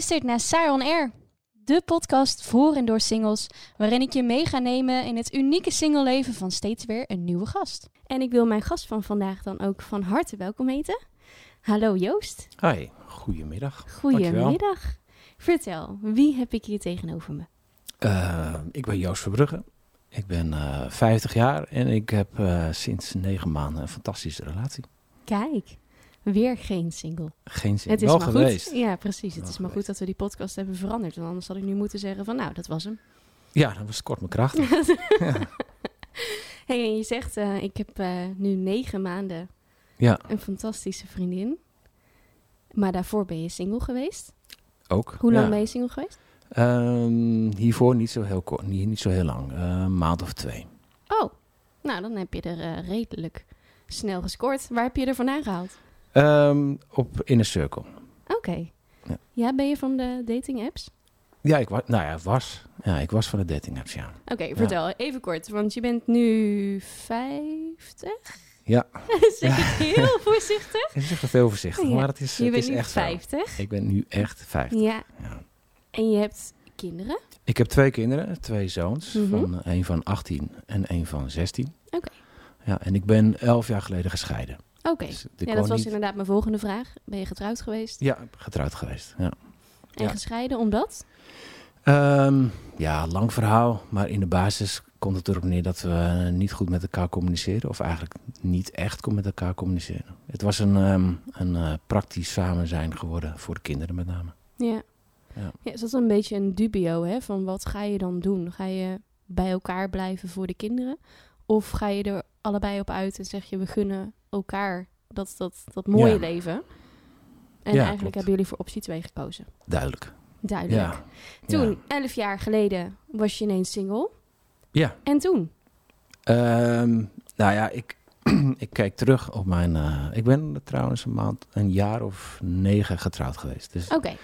Luistert naar Saar on Air, de podcast voor en door singles, waarin ik je mee ga nemen in het unieke singleleven van steeds weer een nieuwe gast. En ik wil mijn gast van vandaag dan ook van harte welkom heten. Hallo Joost. Hi, goedemiddag. Dankjewel. Goedemiddag. Vertel, wie heb ik hier tegenover me? Eh, ik ben Joost Verbrugge. Ik ben eh 50 jaar en ik heb eh, sinds negen maanden een fantastische relatie. Kijk, weer geen single. Geen zin. Het is Wel maar geweest. goed. Ja, precies. Het is maar goed dat we die podcast hebben veranderd. Want anders had ik nu moeten zeggen van nou, dat was hem. Ja, dat was kort mijn kracht. ja. Hey, en je zegt, eh, ik heb eh, nu negen maanden ja, een fantastische vriendin. Maar daarvoor ben je single geweest. ook. Hoe lang ja. ben je single geweest? Ehm, hiervoor niet zo heel kort, niet, niet zo heel lang. Eh, een maand of twee. Oh, nou dan heb je er redelijk snel gescoord. Waar heb je er vandaan gehaald? Ehm, op Inner Circle. Oké. Ja. Ja, ben je van de dating apps? Ja, ik was, nou ja, was. Ja, ik was van de dating apps, ja. Oké, vertel even kort. Want je bent nu 50? Ja. zeg ik heel voorzichtig? Het is echt veel voorzichtig, Ja, maar het is, Je het bent is nu echt zo. 50. Ik ben nu echt 50. Ja. En je hebt kinderen? Ik heb twee kinderen, twee zoons, Mhm. van een van 18 en een van 16. Oké. Ja, en ik ben elf jaar geleden gescheiden. Oké. Dus Ja, dat was niet- inderdaad mijn volgende vraag. Ben je getrouwd geweest? Ja, getrouwd geweest. Ja. En Ja. gescheiden omdat? Ehm, ja, lang verhaal, maar in de basis komt het erop neer dat we niet goed met elkaar communiceren. Of eigenlijk niet echt met elkaar communiceren. Het was een, ehm, een eh, praktisch samen zijn geworden voor de kinderen met name. Ja. Ja. ja. Is dat een beetje een dubio, hè? Van wat ga je dan doen? Ga je bij elkaar blijven voor de kinderen? Of ga je er allebei op uit en zeg je, we gunnen elkaar dat, dat, dat mooie Ja. leven? En Ja, eigenlijk klopt. hebben jullie voor optie 2 gekozen. Duidelijk. Duidelijk. Ja. Toen, elf jaar geleden, was je ineens single. ja. En toen? Ehm, nou ja, ik, ik kijk terug op mijn... eh, ik ben trouwens een maand, een jaar of negen getrouwd geweest. Dus Oké.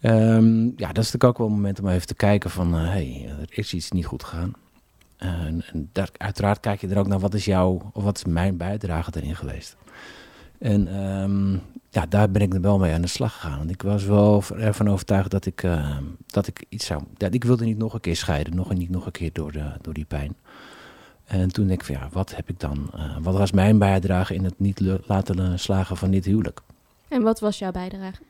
Ehm, ja, dat is natuurlijk ook wel een moment om even te kijken van, hé, hey, er is iets niet goed gegaan. En, en daar, uiteraard kijk je er ook naar, wat is jouw, of wat is mijn bijdrage erin geweest. En ehm, ja, daar ben ik er wel mee aan de slag gegaan. Want ik was wel ervan overtuigd dat ik, ehm, dat ik iets zou... Ja, ik wilde niet nog een keer scheiden, nog en niet nog een keer door, de, door die pijn. En toen denk ik van, ja, wat heb ik dan... eh, wat was mijn bijdrage in het niet laten slagen van dit huwelijk? En wat was jouw bijdrage?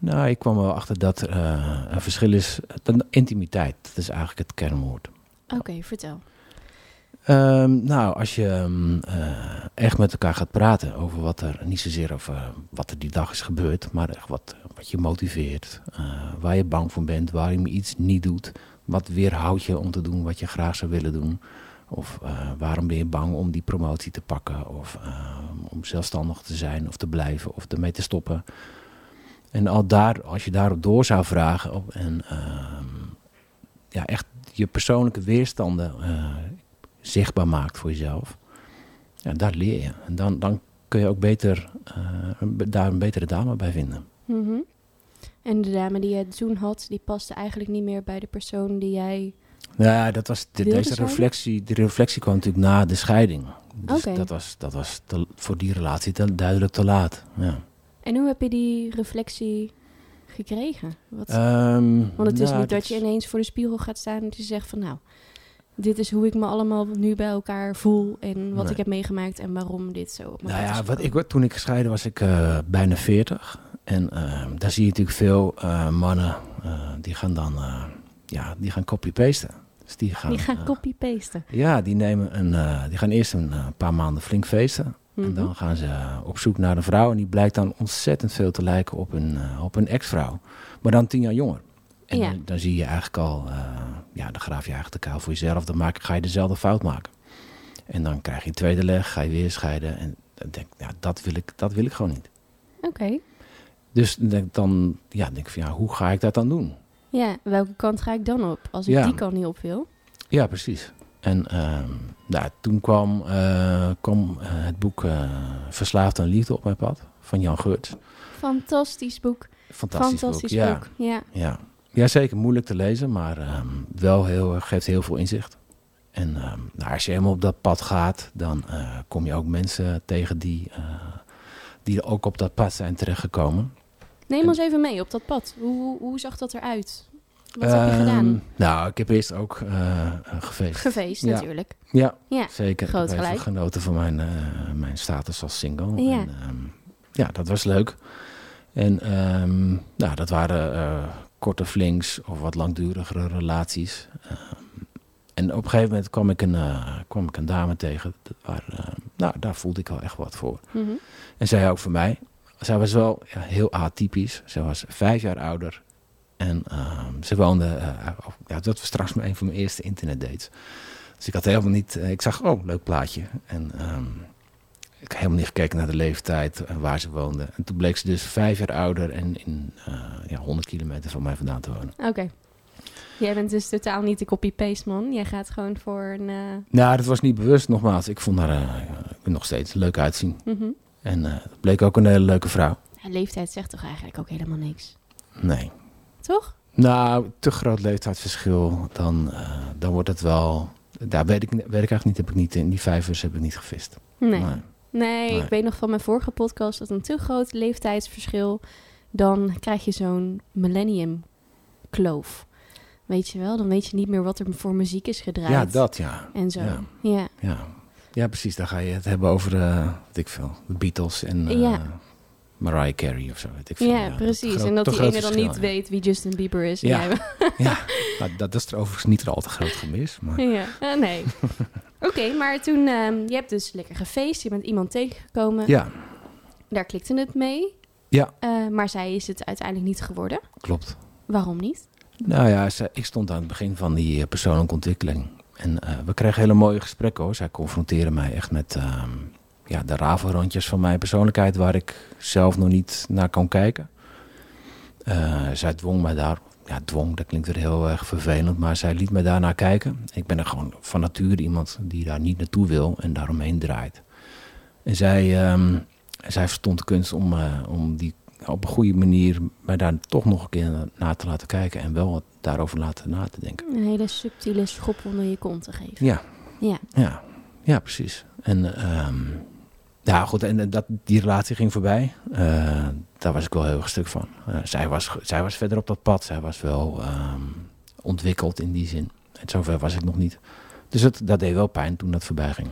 Nou, ik kwam wel achter dat eh, een verschil is. De intimiteit, dat is eigenlijk het kernwoord. Oké, vertel. Ehm, nou, als je ehm, eh, echt met elkaar gaat praten over wat er, niet zozeer over wat er die dag is gebeurd, maar echt wat, wat je motiveert, eh, waar je bang voor bent, waarom je iets niet doet, wat weerhoudt je om te doen wat je graag zou willen doen. Of eh, waarom ben je bang om die promotie te pakken, of eh, om zelfstandig te zijn of te blijven of ermee te stoppen. En al daar, als je daarop door zou vragen op, en ehm, ja, echt je persoonlijke weerstanden eh, zichtbaar maakt voor jezelf, ja, daar leer je. En dan, dan kun je ook beter, eh, daar een betere dame bij vinden. Mhm. En de dame die je toen had, die paste eigenlijk niet meer bij de persoon die jij... Ja, dat was de- deze zijn? reflectie. De reflectie kwam natuurlijk na de scheiding. Dus dat was, dat was te- voor die relatie te- duidelijk te laat. Ja. En hoe heb je die reflectie gekregen? Wat... Ehm, Want het is nou, niet dat je ineens voor de spiegel gaat staan en dat je zegt van nou, dit is hoe ik me allemaal nu bij elkaar voel en wat Nee. ik heb meegemaakt en waarom dit zo Nou ja, wat ik, toen ik gescheiden was, ik eh, bijna 40. En ehm, daar zie je natuurlijk veel eh, mannen eh, die gaan dan ja, die gaan copy-pasten. Dus die gaan, Die gaan copy-pasten. ja, die, nemen een, die gaan eerst een paar maanden flink feesten. En Mhm. dan gaan ze eh, op zoek naar een vrouw. En die blijkt dan ontzettend veel te lijken op een, eh, op een ex-vrouw. Maar dan tien jaar jonger. En Ja. dan, dan zie je eigenlijk al, eh, ja, dan graaf je eigenlijk de kuil voor jezelf. Dan maak, ga je dezelfde fout maken. En dan krijg je een tweede leg, ga je weer scheiden. En dan denk ja, dat wil ik, dat wil ik gewoon niet. Oké. Dus denk, dan, ja, denk ik van, ja, hoe ga ik dat dan doen? Ja, welke kant ga ik dan op als ik Ja. die kant niet op wil? Ja, precies. En ehm, nou, toen kwam, eh, kwam eh, het boek eh, Verslaafd aan Liefde op mijn pad van Jan Geurts. Fantastisch boek. Fantastisch, Fantastisch boek. Ja, boek. Ja. ja. ja, zeker moeilijk te lezen, maar ehm, wel heel, geeft heel veel inzicht. En ehm, nou, als je helemaal op dat pad gaat, dan kom je ook mensen tegen die, eh, die ook op dat pad zijn terechtgekomen. Neem ons even mee op dat pad. Hoe, hoe zag dat eruit? Wat heb je gedaan? Ehm, Nou, ik heb eerst ook eh, eh, gefeest. Gefeest Ja. natuurlijk. Ja, Ja, zeker. groot ik heb genoten van mijn, eh, mijn status als single. Ja. En, ehm, ja, dat was leuk. En ehm, nou, dat waren korte flinks of wat langdurigere relaties. En op een gegeven moment kwam ik een, kwam ik een dame tegen. Dat waren, eh, nou, daar voelde ik wel echt wat voor. Mhm. En zij ook voor mij. Zij was wel ja, heel atypisch. Zij was vijf jaar ouder. En ehm, ze woonde... eh, ja, dat was straks een van mijn eerste internetdates. Dus ik had helemaal niet... eh, ik zag, oh, leuk plaatje. En ehm, ik had helemaal niet gekeken naar de leeftijd en waar ze woonde. En toen bleek ze dus vijf jaar ouder en in eh, ja, 100 kilometer van mij vandaan te wonen. Oké. Jij bent dus totaal niet de copy-paste man. Jij gaat gewoon voor een... eh, Nou, dat was niet bewust, nogmaals. Ik vond haar eh, ik nog steeds leuk uitzien. mhm. En eh, het bleek ook een hele leuke vrouw. ja, leeftijd zegt toch eigenlijk ook helemaal niks? Nee. Toch? Nou, te groot leeftijdsverschil, dan, eh, dan wordt het wel... Daar weet ik, weet ik eigenlijk niet, heb ik niet, in die vijvers heb ik niet gevist. Nee. Nee. Nee, Nee. ik weet nog van mijn vorige podcast dat een te groot leeftijdsverschil, dan krijg je zo'n millennium kloof. Weet je wel, dan weet je niet meer wat er voor muziek is gedraaid. Ja, dat ja. En zo. Ja. Ja. Ja. ja, precies. Dan ga je het hebben over, wat ik veel, de Beatles en eh, Ja. Mariah Carey of zo. Weet ik veel. Ja, precies. groot- en dat die ene dan niet ja. weet wie Justin Bieber is. Ja. Ja, nou, dat is er overigens niet al te groot gemis. Maar ja. Ah, nee. Oké, maar toen, ehm, je hebt dus lekker gefeest, je bent iemand tegengekomen, ja, daar klikte het mee. Ja. Eh, maar zij is het uiteindelijk niet geworden. klopt. Waarom niet? Nou ja, zij- ik stond aan het begin van die eh, persoonlijke ontwikkeling. En eh, we kregen hele mooie gesprekken hoor. Zij confronteren mij echt met ehm, ja, de rafelrandjes van mijn persoonlijkheid... waar ik zelf nog niet naar kan kijken. Eh, zij dwong mij daar... Ja, dwong, dat klinkt weer heel erg vervelend... maar zij liet mij daarnaar kijken. Ik ben er gewoon van nature iemand die daar niet naartoe wil... en daaromheen draait. En zij, ehm, zij verstond de kunst om, eh, om die op een goede manier mij daar toch nog een keer naar te laten kijken en wel wat daarover laten na te denken. Een hele subtiele schop onder je kont te geven. Ja, Ja. ja, ja precies. En ehm, ja, goed, en dat, die relatie ging voorbij. Eh, daar was ik wel heel erg stuk van. Eh, zij, was, zij was verder op dat pad. Zij was wel ehm, ontwikkeld in die zin. En zover was ik nog niet. Dus het, dat deed wel pijn toen dat voorbij ging.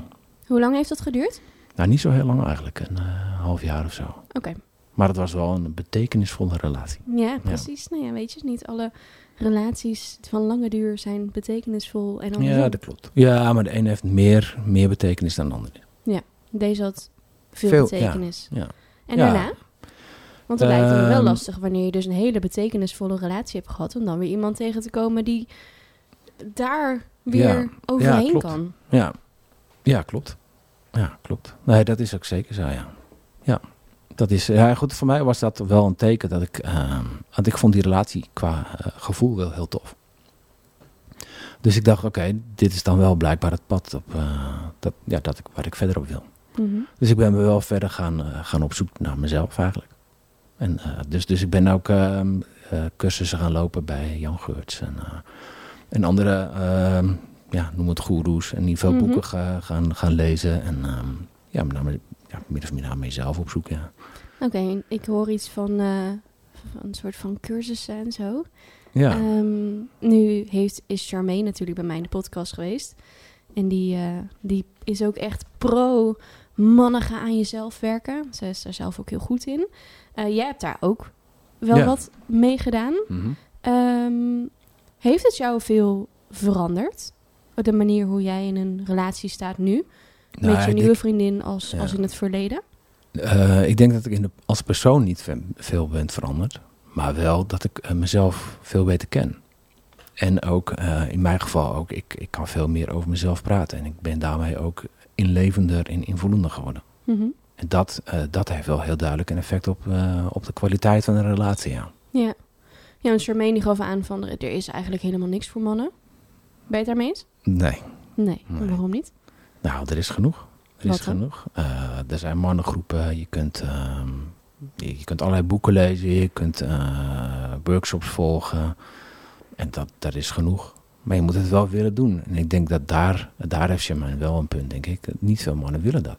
Hoe lang heeft dat geduurd? Nou, niet zo heel lang eigenlijk. Een eh, half jaar of zo. Oké. Maar het was wel een betekenisvolle relatie. Ja, precies. Nou ja, weet je, niet alle relaties van lange duur zijn betekenisvol en andersom. Ja, dat klopt. Ja, maar de ene heeft meer, meer betekenis dan de andere. Deze had veel, Veel, betekenis. Ja. En daarna? Want het lijkt me wel Ehm, lastig wanneer je dus een hele betekenisvolle relatie hebt gehad... om dan weer iemand tegen te komen die daar weer Ja. overheen klopt. kan. Ja, ja klopt. Ja, klopt. Nee, dat is ook zeker zo, ja. Ja, dat is, ja goed, voor mij was dat wel een teken dat ik, ehm, want ik vond die relatie qua eh, gevoel wel heel tof. Dus ik dacht, oké, dit is dan wel blijkbaar het pad op, eh, dat, ja, dat ik, waar ik verder op wil. Mhm. Dus ik ben me wel verder gaan, eh, gaan op zoek naar mezelf eigenlijk. En, eh, dus, dus ik ben ook ehm, eh, cursussen gaan lopen bij Jan Geurts en, en andere, ehm, ja, noem het goeroes. En ieder geval Mhm. boeken ga- gaan, gaan lezen. En ehm, ja, met name, ja, min of meer naar mezelf op zoek, ja. Oké, ik hoor iets van, van een soort van cursussen en zo. Ja, nu heeft, is Charmaine natuurlijk bij mij in de podcast geweest. En die, die is ook echt pro mannen gaan aan jezelf werken. Ze is daar zelf ook heel goed in. Eh, jij hebt daar ook wel Ja. wat mee gedaan. Mhm. Ehm, heeft het jou veel veranderd? De manier hoe jij in een relatie staat nu? Nou, met je ik nieuwe denk- vriendin als, Ja. als in het verleden? Eh, ik denk dat ik in de, als persoon niet ve- veel ben veranderd. Maar wel dat ik eh, mezelf veel beter ken. En ook in mijn geval ook, ik, ik kan veel meer over mezelf praten. En ik ben daarmee ook inlevender en invoelender geworden. Mhm. En dat, eh, dat heeft wel heel duidelijk een effect op, eh, op de kwaliteit van een relatie, ja. Ja. Ja, want Charmaine die gaf aan van er is eigenlijk helemaal niks voor mannen. Ben je het daarmee eens? Nee, Nee. Nee. Waarom niet? nou, er is genoeg. Er Wat is dan? genoeg. Eh, er zijn mannengroepen, je kunt, ehm, je, je kunt allerlei boeken lezen, je kunt workshops volgen. En dat, dat is genoeg. Maar je moet het wel willen doen. En ik denk dat daar, daar heeft Charmaine wel een punt, denk ik. Niet veel mannen willen dat.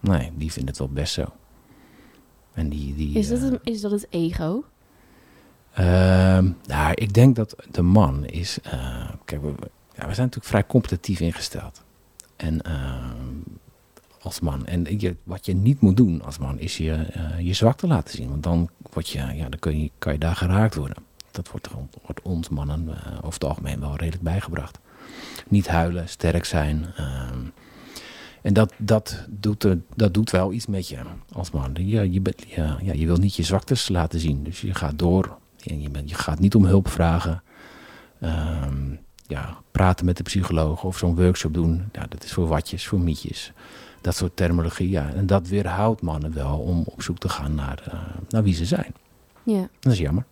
Nee, die vinden het wel best zo. En die, die, Is dat, eh, een- is dat het ego? Ehm, nou, ik denk dat de man is. eh, kijk, we, ja, we zijn natuurlijk vrij competitief ingesteld. En ehm, als man. En je, wat je niet moet doen als man is je, eh, je zwakte laten zien. Want dan, word je, ja, dan kun je, kan je daar geraakt worden. Dat wordt, wordt ons mannen eh, over het algemeen wel redelijk bijgebracht. Niet huilen, sterk zijn. ehm, en dat, dat, doet, er- dat doet wel iets met je als man. Je, je, bent- ja, ja, je wil niet je zwaktes laten zien. Dus je gaat door. En je, bent, je gaat niet om hulp vragen. Ehm, ja, praten met de psycholoog of zo'n workshop doen. Ja, dat is voor watjes, voor mietjes. Dat soort terminologie. Ja. En dat weerhoudt mannen wel om op zoek te gaan naar, eh, naar wie ze zijn. Ja. Dat is jammer.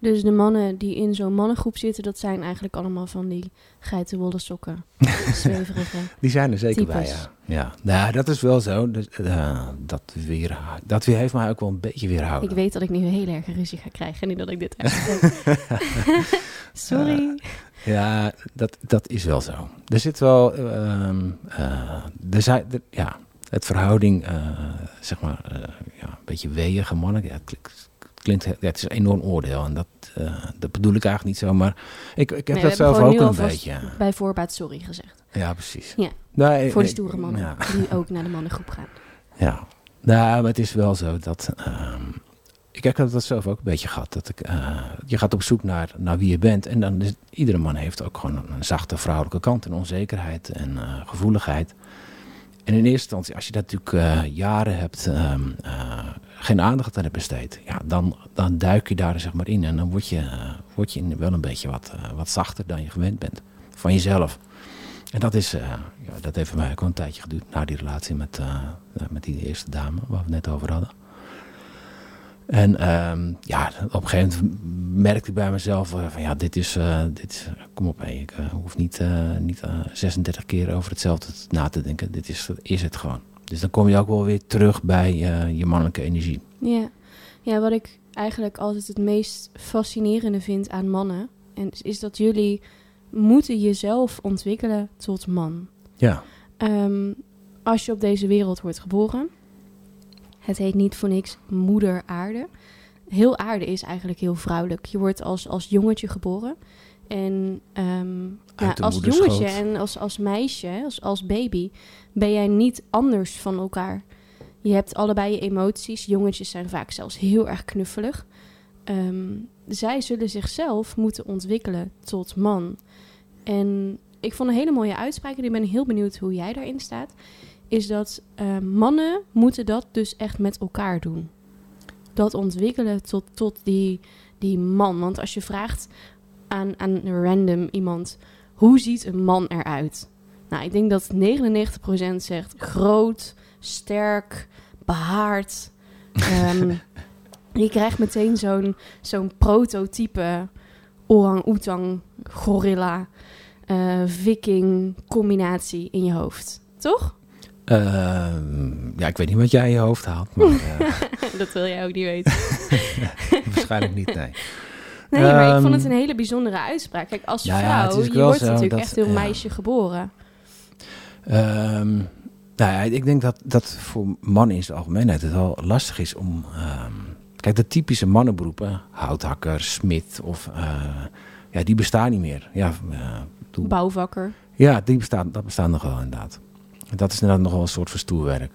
Dus de mannen die in zo'n mannengroep zitten, dat zijn eigenlijk allemaal van die geitenwolle sokken. Zweverige. Die zijn er zeker bij, ja. ja. Nou, dat is wel zo. Dus, eh, dat, weer, dat weer heeft mij ook wel een beetje weerhouden. Ik weet dat ik nu heel erg ruzie ga krijgen, nu dat ik dit. Sorry. Ja, dat, dat is wel zo. Er zit wel. ehm, eh, er zijn, er- ja, het verhouding, eh, zeg maar, ja, een beetje weeige mannen. Ja, het klinkt, klinkt, ja, het is een enorm oordeel. En dat, eh, dat bedoel ik eigenlijk niet zo. Maar ik, ik heb Nee, dat zelf ook een beetje. Bij voorbaat sorry gezegd. Ja, precies. Ja, Nee, Voor de stoere mannen Ja, die ook naar de mannengroep gaan. ja. Nou, maar het is wel zo dat. ehm, ik heb dat zelf ook een beetje gehad. Dat ik, eh, je gaat op zoek naar, naar wie je bent. En dan is, iedere man heeft ook gewoon een, een zachte vrouwelijke kant. En onzekerheid en eh, gevoeligheid. En in eerste instantie, als je dat natuurlijk jaren hebt, ehm, eh, geen aandacht aan hebt besteed. Ja, dan, dan duik je daar zeg maar in. En dan word je, eh, word je wel een beetje wat, eh, wat zachter dan je gewend bent. Van jezelf. En dat, is, eh, ja, dat heeft voor mij ook een tijdje geduurd. Na die relatie met, met die eerste dame, waar we het net over hadden. En ehm, ja, op een gegeven moment merkte ik bij mezelf van ja, dit is, dit kom op, hé, ik hoef niet, niet eh, 36 keer over hetzelfde na te denken. Dit is, is het gewoon. Dus dan kom je ook wel weer terug bij eh, je mannelijke energie. Ja. ja, wat ik eigenlijk altijd het meest fascinerende vind aan mannen... En is dat jullie moeten jezelf ontwikkelen tot man. Ja, Ehm, als je op deze wereld wordt geboren... Het heet niet voor niks moeder aarde. Heel aarde is eigenlijk heel vrouwelijk. Je wordt als, als jongetje geboren. En ja, de als jongetje en als, als meisje, als, als baby, ben jij niet anders van elkaar. Je hebt allebei je emoties. Jongetjes zijn vaak zelfs heel erg knuffelig. Ehm, zij zullen zichzelf moeten ontwikkelen tot man. En ik vond een hele mooie uitspraak en ik ben heel benieuwd hoe jij daarin staat. Is dat eh, mannen moeten dat dus echt met elkaar doen. Dat ontwikkelen tot, tot die, die man. Want als je vraagt aan, aan random iemand, hoe ziet een man eruit? Nou, ik denk dat 99% zegt groot, sterk, behaard. Ehm, je krijgt meteen zo'n zo'n prototype orang-oetang, gorilla, eh, viking combinatie in je hoofd. Toch? Ehm, ja, ik weet niet wat jij in je hoofd haalt, maar eh, dat wil jij ook niet weten. waarschijnlijk niet, nee. Nee, maar ik vond het Ehm, een hele bijzondere uitspraak. Kijk, als ja, vrouw, je wordt zo natuurlijk dat- echt heel meisje geboren. Ehm, nou ja, ik denk dat dat voor mannen in zijn algemeenheid het wel lastig is om... ehm, kijk, de typische mannenberoepen, houthakker, smid of... eh, ja, die bestaan niet meer. Ja, eh, Bouwvakker. ja die bestaan, dat bestaan nog wel inderdaad. Dat is inderdaad nog wel een soort verstoerwerk.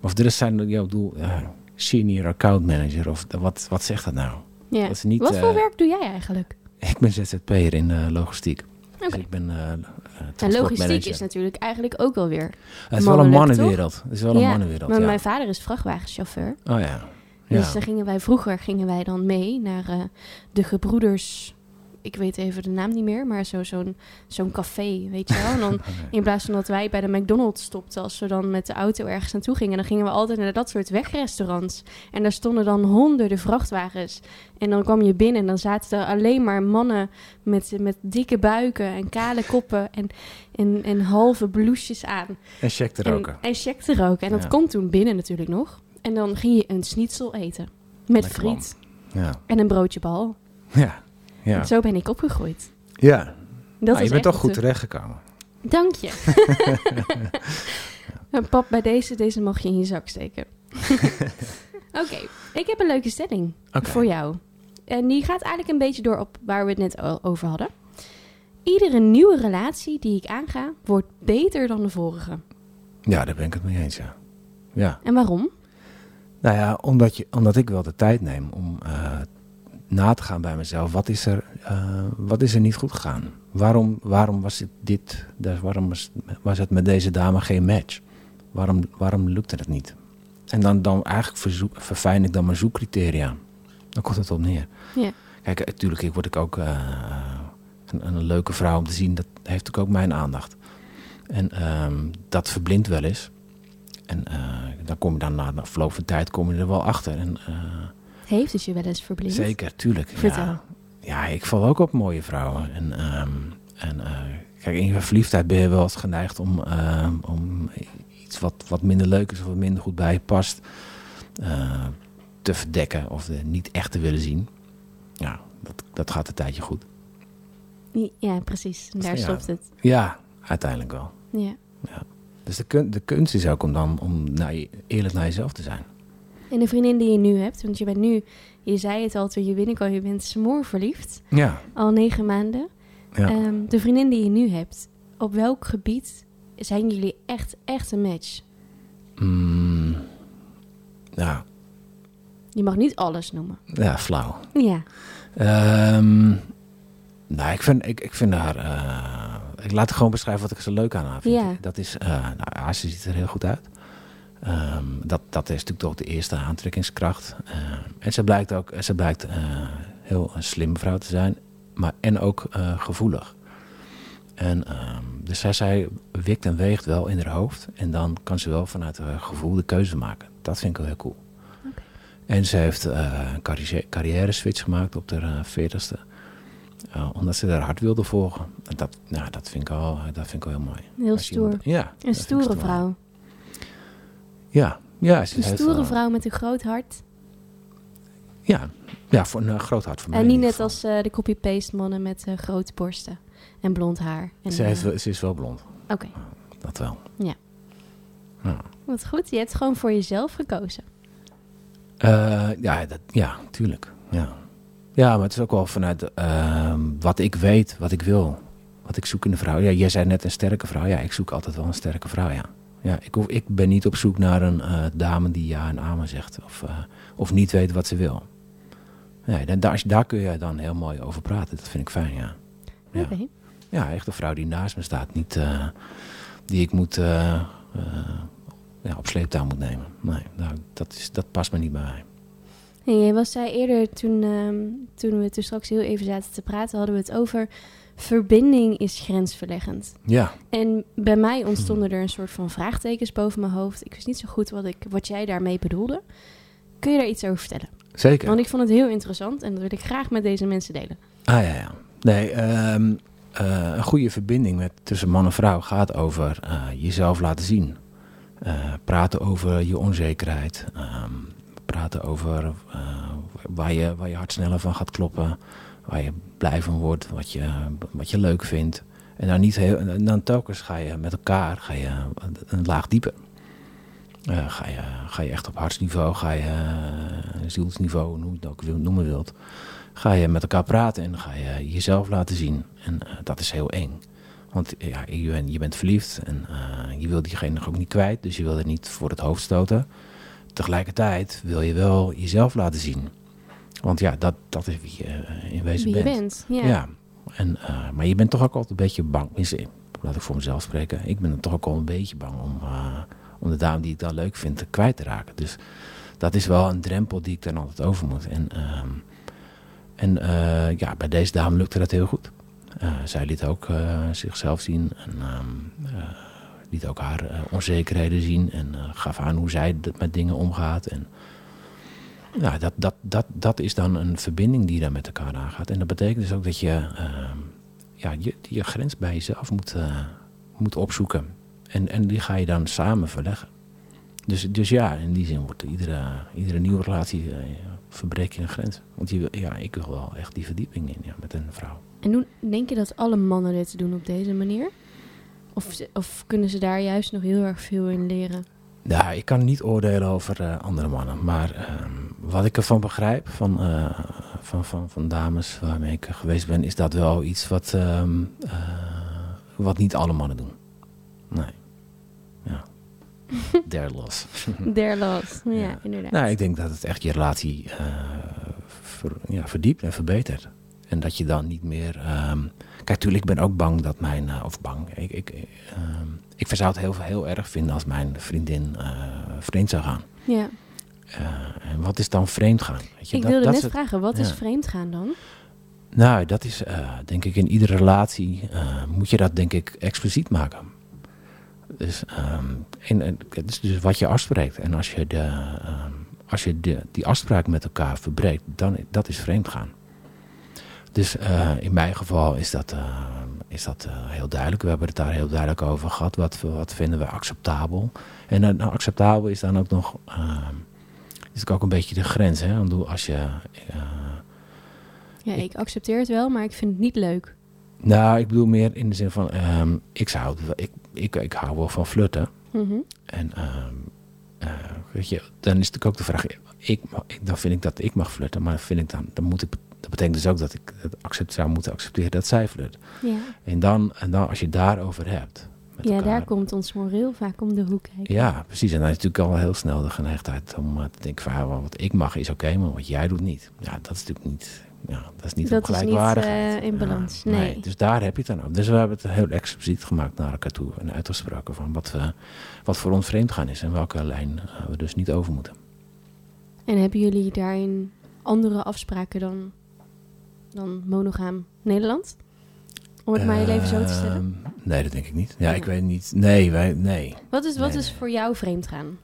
Of er zijn, ja, ik bedoel, ja, senior account manager of wat, wat zegt dat nou? Ja. Dat is niet, Wat voor eh, werk doe jij eigenlijk? Ik ben ZZP'er in eh, logistiek. Dus ik ben eh En logistiek is natuurlijk eigenlijk ook wel weer. Het is wel een mannenwereld. Het is wel een Ja, mannenwereld, Maar ja. mijn vader is vrachtwagenchauffeur. Oh ja. Dus daar gingen wij vroeger gingen wij dan mee naar de gebroeders. Ik weet even de naam niet meer, maar zo- zo'n zo'n café, weet je wel. En dan in plaats van dat wij bij de McDonald's stopten, als we dan met de auto ergens naartoe gingen, dan gingen we altijd naar dat soort wegrestaurants. En daar stonden dan honderden vrachtwagens. En dan kwam je binnen en dan zaten er alleen maar mannen met, met dikke buiken en kale koppen en, en, en halve blouses aan. En check te roken. En, en check te roken. En dat Ja. komt toen binnen natuurlijk nog. En dan ging je een schnitzel eten. Met Lekker friet Ja. en een broodje bal. Ja. Ja. En zo ben ik opgegroeid. ja. Dat Nou, is je bent toch goed terechtgekomen. Dank je. En pap, bij deze, deze mag je in je zak steken. Oké, ik heb een leuke stelling voor jou. En die gaat eigenlijk een beetje door op waar we het net al over hadden. Iedere nieuwe relatie die ik aanga, wordt beter dan de vorige. Ja, daar ben ik het mee eens, ja. ja. En waarom? Nou ja, omdat, je, omdat ik wel de tijd neem om uh, na te gaan bij mezelf. Wat is er, uh, wat is er niet goed gegaan? Waarom, waarom was het dit, waarom was, was het met deze dame geen match? Waarom, waarom lukte het niet? En dan, dan eigenlijk verzoek, verfijn ik dan mijn zoekcriteria. Dan komt het op neer. Ja. Kijk, natuurlijk ik word ik ook uh, een, een, leuke vrouw om te zien. Dat heeft ook mijn aandacht. En um, dat verblindt wel eens. En dan kom je dan na de verloop van tijd kom je er wel achter. En, heeft het je wel eens verblind? Zeker, tuurlijk. Vertel. Ja, ja, ik val ook op mooie vrouwen. En, um, en uh, kijk, in je verliefdheid ben je wel eens geneigd om, om iets wat, wat minder leuk is of wat minder goed bij je past te verdekken of de niet echt te willen zien. Ja, dat, dat gaat een tijdje goed. Ja, precies. Daar ja. stopt het. Ja, uiteindelijk wel. Ja. ja. Dus de, kun, de kunst is ook om dan om naar je, eerlijk naar jezelf te zijn. En de vriendin die je nu hebt, want je bent nu, je zei het al toen je binnenkwam, je bent smoor verliefd. Ja. Al negen maanden. Ja. Um, de vriendin die je nu hebt, op welk gebied zijn jullie echt, echt een match? Mm, ja. Je mag niet alles noemen. Ja, flauw. Ja. Um, nou, ik vind, ik, ik vind haar... Uh, ik laat het gewoon beschrijven wat ik zo leuk aan haar vind. Ja. Dat is... Uh, nou, ze ziet er heel goed uit. Um, dat, dat is natuurlijk toch de eerste aantrekkingskracht. Uh, en ze blijkt ook ze blijkt, heel een slim vrouw te zijn. Maar, en ook gevoelig. En um, dus zij, zij wikt en weegt wel in haar hoofd. En dan kan ze wel vanuit haar gevoel de keuze maken. Dat vind ik wel heel cool. Okay. En ze heeft uh, een carrière, carrière switch gemaakt op haar veertigste. Uh, omdat ze haar hart wilde volgen. En dat, nou, dat, vind ik al, dat vind ik al heel mooi. Heel stoer. Iemand, ja, een stoere stoer. vrouw. Ja, ja. Ze een stoere wel, vrouw met een groot hart. Ja, ja voor een uh, groot hart voor mij. En niet net als uh, de copy-paste mannen met uh, grote borsten en blond haar. En, ze, heeft, ze is wel blond. Oké. Okay. Dat wel. Ja. ja. Wat goed, je hebt gewoon voor jezelf gekozen. ja, dat, ja, tuurlijk. Ja. Ja, maar het is ook wel vanuit uh, wat ik weet, wat ik wil. Wat ik zoek in een vrouw. Ja, jij zei net een sterke vrouw. Ja, ik zoek altijd wel een sterke vrouw, ja. Ja ik, hoef, ik ben niet op zoek naar een uh, dame die ja en amen zegt. Of, uh, of niet weet wat ze wil. Nee, dan, daar, daar kun je dan heel mooi over praten. Dat vind ik fijn, ja. Ja, okay. ja echt een vrouw die naast me staat. Niet uh, die ik moet, ja, op sleeptouw moet nemen. Nee, nou, dat, is, dat past me niet bij mij. En jij was zei eerder, toen, um, toen we toen straks heel even zaten te praten, hadden we het over verbinding is grensverleggend. Ja. En bij mij ontstonden er een soort van vraagtekens boven mijn hoofd. Ik wist niet zo goed wat, ik, wat jij daarmee bedoelde. Kun je daar iets over vertellen? Zeker. Want ik vond het heel interessant en dat wil ik graag met deze mensen delen. Ah ja, ja. Nee, um, uh, een goede verbinding met, tussen man en vrouw gaat over uh, jezelf laten zien. Uh, praten over je onzekerheid. Um, praten over waar, je, waar je hart sneller van gaat kloppen. Waar je blij van wordt, wat je, wat je leuk vindt. En dan, niet heel, dan telkens ga je met elkaar ga je een laag dieper. Uh, ga, je, ga je echt op hartsniveau, ga je uh, zielsniveau, hoe je het ook noemen wilt. Ga je met elkaar praten en ga je jezelf laten zien. En uh, dat is heel eng. Want ja, je, bent, je bent verliefd en je wil diegene ook niet kwijt. Dus je wil er niet voor het hoofd stoten tegelijkertijd wil je wel jezelf laten zien. Want ja, dat, dat is wie je in wezen wie bent. Je bent ja. ja. En, uh, maar je bent toch ook altijd een beetje bang. Laat ik voor mezelf spreken. Ik ben er toch ook al een beetje bang om, uh, om de dame die ik dan leuk vind kwijt te raken. Dus dat is wel een drempel die ik dan altijd over moet. En, uh, en ja, bij deze dame lukte dat heel goed. zij liet ook zichzelf zien. En, liet ook haar onzekerheden zien en gaf aan hoe zij met dingen omgaat. En ja, dat, dat, dat, dat is dan een verbinding die daar met elkaar aangaat. En dat betekent dus ook dat je uh, ja, je, je grens bij jezelf moet, moet opzoeken. En, en die ga je dan samen verleggen. Dus, dus ja, in die zin wordt iedere, iedere nieuwe relatie verbreek je een grens. Want je, ja, ik wil wel echt die verdieping in ja, met een vrouw. En denk je dat alle mannen dit doen op deze manier? Of, of, kunnen ze daar juist nog heel erg veel in leren? Ja, ik kan niet oordelen over eh, andere mannen. Maar ehm, wat ik ervan begrijp van, eh, van, van, van dames waarmee ik geweest ben, is dat wel iets wat, ehm, eh, wat niet alle mannen doen. Nee. Ja. Their loss. Their loss, ja, ja, inderdaad. Nou, ik denk dat het echt je relatie ver, ja, verdiept en verbetert. En dat je dan niet meer... Ehm, kijk, tuurlijk, ik ben ook bang dat mijn... of bang, ik... ik ik zou het heel, heel erg vinden als mijn vriendin uh, vreemd zou gaan. Ja. Uh, en wat is dan vreemd gaan? Weet je, ik dat, wilde dat net vragen, wat is vreemd gaan dan? Nou, dat is denk ik in iedere relatie moet je dat denk ik expliciet maken. Dus, um, en, het is dus wat je afspreekt. En als je, de, um, als je de, die afspraak met elkaar verbreekt, dan dat is vreemd gaan. Dus in mijn geval is dat is dat uh, heel duidelijk. We hebben het daar heel duidelijk over gehad. Wat, wat vinden we acceptabel? En nou, acceptabel is dan ook nog... Is ook een beetje de grens. Hè? Als je... ja, ik, accepteer het wel, maar ik vind het niet leuk. Nou, ik bedoel meer in de zin van... Um, ik, zou, ik, ik, ik hou wel van flirten. Mm -hmm. En um, weet je, dan is natuurlijk ook de vraag... Ik, dan vind ik dat ik mag flirten, maar vind ik dan, dan moet ik dat betekent dus ook dat ik het accept, zou moeten accepteren dat zij flirt. Ja. En, dan, en dan als je het daarover hebt. ja, daar komt ons moreel vaak om de hoek kijken. Ja, precies. En dan is natuurlijk al heel snel de geneigdheid om uh, te denken van wat ik mag is oké, maar wat jij doet niet. Ja, dat is natuurlijk niet. Ja, dat is niet dat gelijkwaardig. Uh, in balans. nee. nee. Dus daar heb je het dan ook. Dus we hebben het heel expliciet gemaakt naar elkaar toe en uitgesproken van wat, we, wat voor ons vreemd gaan is en welke lijn uh, we dus niet over moeten. En hebben jullie daarin andere afspraken dan dan monogaam Nederland? Om het maar je leven zo te stellen? Ehm, nee, dat denk ik niet. Ja, ik weet niet. Nee, wij, nee. Wat is, wat nee, is nee. voor jou vreemd gaan?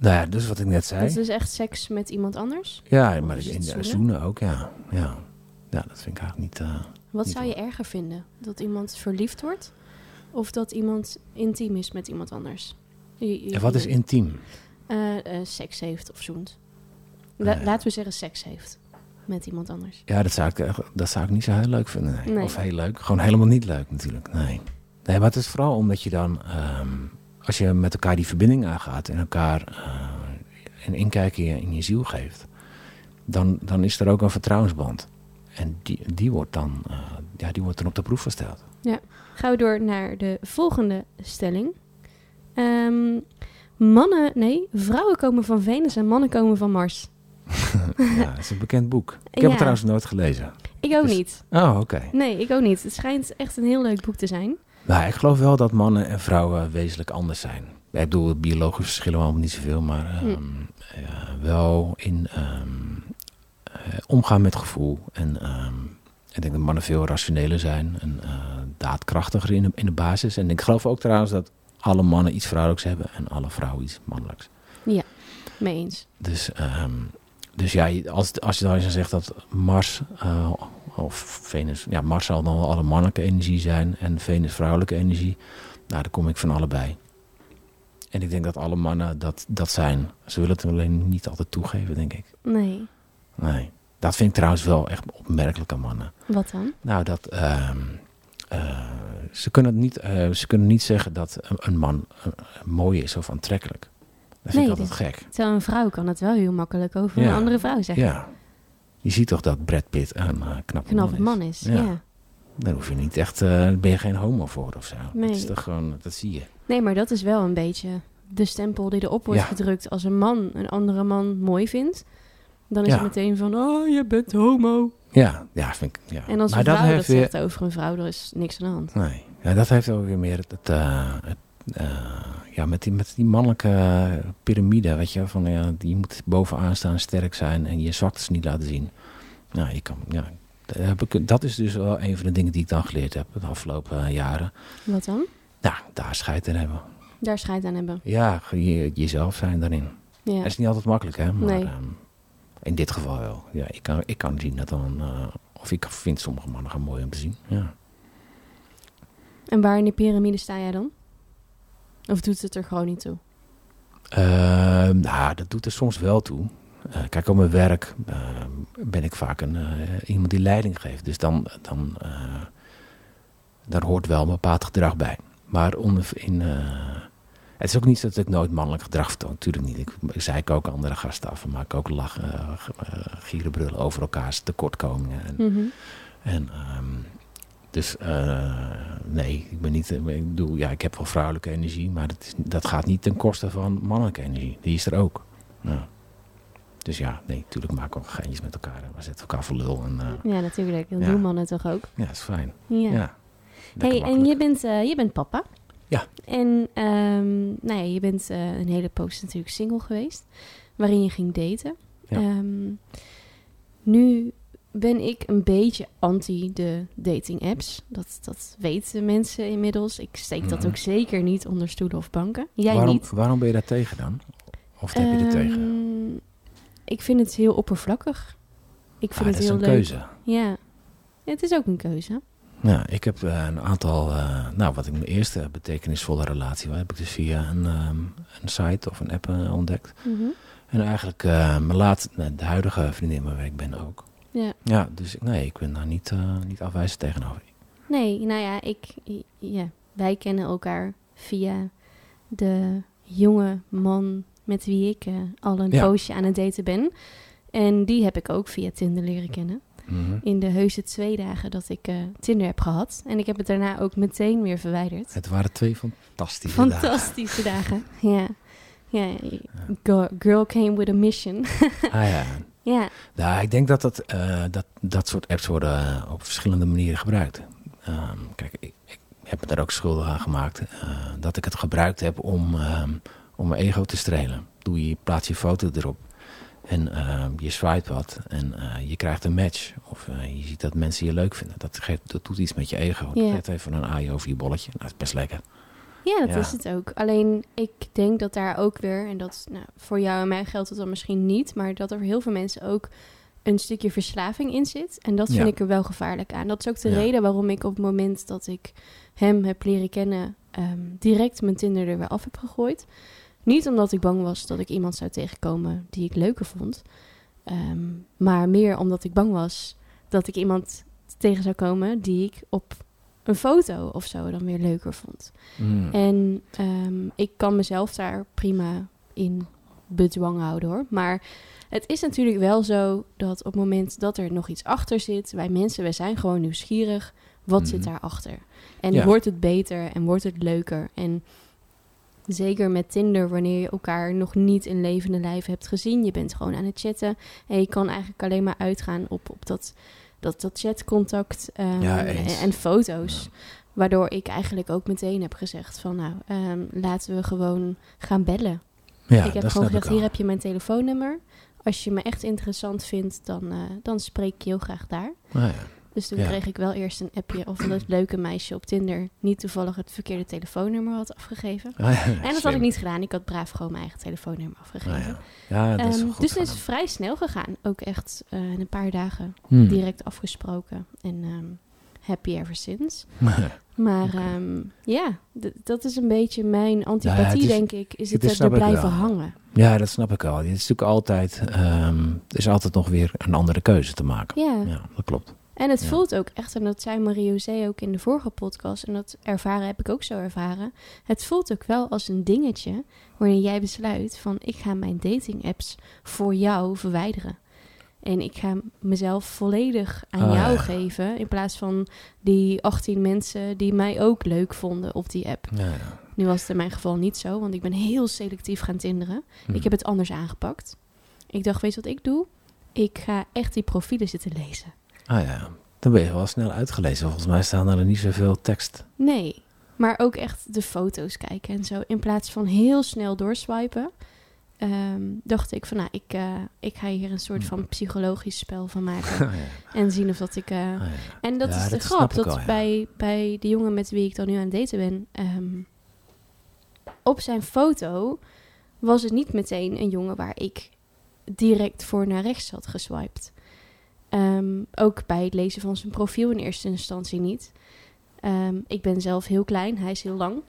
Nou ja, dus wat ik net zei. Dat is dus echt seks met iemand anders? Ja, maar in de zoenen? zoenen ook, ja. ja. Ja, dat vind ik eigenlijk niet... Uh, wat niet zou je erger vinden? Dat iemand verliefd wordt? Of dat iemand intiem is met iemand anders? Je, je, ja, wat is intiem? Uh, seks heeft of zoent. La, laten we zeggen seks heeft met iemand anders. Ja, dat zou ik, dat zou ik niet zo heel leuk vinden. Nee. Nee. Of heel leuk. Gewoon helemaal niet leuk natuurlijk. Nee. Nee, maar het is vooral omdat je dan, um, als je met elkaar die verbinding aangaat en elkaar uh, een inkijkje in je ziel geeft, dan, dan is er ook een vertrouwensband. En die, die, wordt dan, uh, ja, die wordt dan op de proef gesteld. Ja, gaan we door naar de volgende stelling. Um, mannen, nee, vrouwen komen van Venus en mannen komen van Mars. ja, het is een bekend boek. Ik heb het trouwens nooit gelezen. Ik ook dus... niet. Oh, oké. Nee, ik ook niet. Het schijnt echt een heel leuk boek te zijn. Nou, ik geloof wel dat mannen en vrouwen wezenlijk anders zijn. Ik bedoel, biologisch verschillen we allemaal niet zoveel, maar um, hm. ja, wel in um, uh, omgaan met gevoel. En um, ik denk dat mannen veel rationeler zijn en uh, daadkrachtiger in de, in de basis. En ik geloof ook trouwens dat alle mannen iets vrouwelijks hebben en alle vrouwen iets mannelijks. Ja, mee eens. Dus um, dus ja, als, als je dan zegt dat Mars uh, of Venus, ja, Mars zal dan wel alle mannelijke energie zijn en Venus vrouwelijke energie. Nou, daar kom ik van allebei. En ik denk dat alle mannen dat, dat zijn. Ze willen het alleen niet altijd toegeven, denk ik. Nee. Nee. Dat vind ik trouwens wel echt opmerkelijk aan mannen. Wat dan? Nou, dat uh, uh, ze, kunnen niet, uh, ze kunnen niet zeggen dat een man mooi is of aantrekkelijk. Dat vind nee, ik altijd gek. Terwijl een vrouw kan het wel heel makkelijk over ja. een andere vrouw zeggen. Ja. Je ziet toch dat Brad Pitt een uh, knappe man is. man is, ja. ja. Dan hoef je niet echt, uh, ben je geen homo voor of zo. Nee. Dat is toch gewoon, dat zie je. Nee, maar dat is wel een beetje de stempel die erop wordt ja. gedrukt. Als een man een andere man mooi vindt, dan is het meteen van, oh, je bent homo. Ja, ja, vind ik, ja. En als een maar vrouw dat, dat zegt weer... over een vrouw, er is niks aan de hand. Nee, ja, dat heeft ook weer meer het, het, uh, het uh, ja, met, die, met die mannelijke piramide, weet je, van ja, die moet bovenaan staan, sterk zijn en je zwaktes niet laten zien. Nou, je kan, ja, dat is dus wel een van de dingen die ik dan geleerd heb de afgelopen uh, jaren. Wat dan? Ja, daar scheid aan hebben. Daar scheid aan hebben. Ja, je, jezelf zijn daarin. Ja. Dat is niet altijd makkelijk, hè? Maar nee. um, in dit geval wel. Ja, ik kan, ik kan zien dat dan, uh, of ik vind sommige mannen gaan mooi om te zien. Ja. En waar in de piramide sta jij dan? Of doet het er gewoon niet toe? Uh, nou, dat doet er soms wel toe. Uh, kijk, op mijn werk uh, ben ik vaak een, uh, iemand die leiding geeft. Dus dan, dan daar hoort wel een bepaald gedrag bij. Maar onder, in, Het is ook niet zo dat ik nooit mannelijk gedrag vertoon. Natuurlijk niet. Ik, ik zei ik ook andere gasten af. maak ook lachen, gierenbrullen over elkaars tekortkomingen. En, Mhm. en ehm, dus eh, nee, ik ben niet. Ik bedoel, ja, ik heb wel vrouwelijke energie, maar dat, is, dat gaat niet ten koste van mannelijke energie. Die is er ook. Dus ja, nee, natuurlijk maken we geintjes met elkaar. We zetten elkaar voor lul. En, eh, Ja, natuurlijk. Dat Ja. doen mannen toch ook? ja, dat is fijn. Ja. Hey, en je bent, eh, je bent papa. Ja. En ehm, nou ja, je bent eh, een hele poos natuurlijk single geweest, waarin je ging daten. Ja. Ehm, nu ben ik een beetje anti de dating apps. Dat, dat weten mensen inmiddels. Ik steek dat ook zeker niet onder stoelen of banken. Jij waarom, niet. waarom ben je daar tegen dan? Of heb je er tegen? Ehm, Ik vind het heel oppervlakkig. Ik Ah, vind dat het is heel een leuk. keuze. Ja. Het is ook een keuze. Ja, ik heb eh, een aantal, eh, nou wat ik mijn eerste betekenisvolle relatie was, heb ik dus via een, ehm, een site of een app eh, ontdekt. Mhm. En eigenlijk mijn laatste, nou, de huidige vriendin waar ik ben ook. Ja. Ja, dus ik- nee, ik ben daar niet, eh, niet afwijzend tegenover. Nee, nou ja, ik, ja, wij kennen elkaar via de jonge man met wie ik eh, al een Ja. poosje aan het daten ben. En die heb ik ook via Tinder leren kennen. Mhm. In de heuse twee dagen dat ik eh, Tinder heb gehad. En ik heb het daarna ook meteen weer verwijderd. Het waren twee fantastische dagen. Fantastische dagen. Ja. Ja, girl, girl came with a mission. Ah, ja. ja, Nou, ik denk dat, dat, eh, dat dat soort apps worden eh, op verschillende manieren gebruikt. Ehm, kijk, ik, ik heb me daar ook schuldig aan gemaakt. eh, dat ik het gebruikt heb om, ehm, om mijn ego te strelen. Doe je, plaats je foto erop. En ehm, je swipe wat. En je krijgt een match. Of je ziet dat mensen je leuk vinden. Dat, geeft, dat doet iets met je ego. Dat Ja. geeft even een aai over je bolletje. Nou, dat is best lekker. Ja, dat Ja. is het ook. Alleen ik denk dat daar ook weer, en dat nou, voor jou en mij geldt het dan misschien niet, maar dat er voor heel veel mensen ook een stukje verslaving in zit. En dat vind Ja. ik er wel gevaarlijk aan. Dat is ook de Ja. reden waarom ik op het moment dat ik hem heb leren kennen, ehm, direct mijn Tinder er weer af heb gegooid. Niet omdat ik bang was dat ik iemand zou tegenkomen die ik leuker vond, ehm, maar meer omdat ik bang was dat ik iemand tegen zou komen die ik op een foto of zo dan weer leuker vond. Mm. En ehm, ik kan mezelf daar prima in bedwang houden hoor. Maar het is natuurlijk wel zo dat op het moment dat er nog iets achter zit, wij mensen, wij zijn gewoon nieuwsgierig. Wat zit Mhm. daarachter? En Ja. wordt het beter en wordt het leuker? En zeker met Tinder, wanneer je elkaar nog niet in levende lijf hebt gezien, je bent gewoon aan het chatten en je kan eigenlijk alleen maar uitgaan op, op dat, dat, dat chatcontact ehm, Ja, en, foto's. Ja. Waardoor ik eigenlijk ook meteen heb gezegd van nou, ehm, laten we gewoon gaan bellen. Ja, ik heb dat gewoon gezegd, hier heb je mijn telefoonnummer. Als je me echt interessant vindt, dan, eh, dan spreek ik je heel graag daar. Ah, ja. Dus toen Ja. kreeg ik wel eerst een appje of dat leuke meisje op Tinder niet toevallig het verkeerde telefoonnummer had afgegeven. Ah, ja, En dat had ik niet gedaan. Ik had braaf gewoon mijn eigen telefoonnummer afgegeven. Ah, ja. ja, dat is goed dus het is vrij snel gegaan. Ook echt eh, in een paar dagen Hmm. direct afgesproken. En ehm, happy ever since. Maar ehm, ja, dat is een beetje mijn antipathie, het is- denk ik. Is het, het is- er blijven wel. hangen. Ja, dat snap ik al. Het is natuurlijk altijd, er is altijd nog weer een andere keuze te maken. Ja, dat klopt. En het Ja. voelt ook echt, en dat zei Marie-José ook in de vorige podcast, en dat ervaren heb ik ook zo ervaren. Het voelt ook wel als een dingetje wanneer jij besluit van ik ga mijn dating apps voor jou verwijderen. En ik ga mezelf volledig aan Ah, jou ja. geven, in plaats van die 18 mensen die mij ook leuk vonden op die app. Ja, ja. Nu was het in mijn geval niet zo, want ik ben heel selectief gaan tinderen. Hm. Ik heb het anders aangepakt. Ik dacht, weet je wat ik doe? Ik ga echt die profielen zitten lezen. Ah ja, dan ben je wel snel uitgelezen. Volgens mij staan er niet zoveel tekst. Nee, maar ook echt de foto's kijken en zo. In plaats van heel snel doorswipen, ehm, dacht ik van, nou, ik, eh, ik ga hier een soort van psychologisch spel van maken. Ja. en zien of dat ik... eh, ja. En dat Ja, is de dat grap, dat bij, bij de jongen met wie ik dan nu aan het daten ben... ehm, op zijn foto was het niet meteen een jongen waar ik direct voor naar rechts had geswiped. Ehm, ook bij het lezen van zijn profiel in eerste instantie niet. Ehm, ik ben zelf heel klein, hij is heel lang.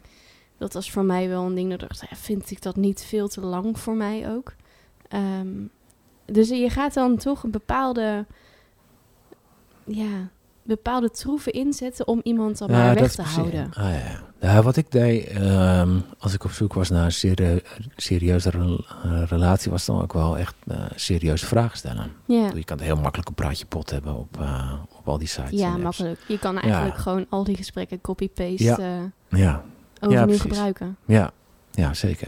Dat was voor mij wel een ding dat ik dacht, ja, vind ik dat niet veel te lang voor mij ook. Ehm, dus je gaat dan toch een bepaalde, ja, bepaalde troeven inzetten om iemand dan maar weg te houden. Ah, ja. wat ik deed ehm, als ik op zoek was naar een serieuze relatie, was dan ook wel echt uh, serieuze vragen stellen. Ja. Je kan heel makkelijk een praatje pot hebben op, uh, op al die sites. Ja, makkelijk. Je kan eigenlijk gewoon al die gesprekken copy-paste ja. ja. overnieuw gebruiken. Ja. ja, zeker.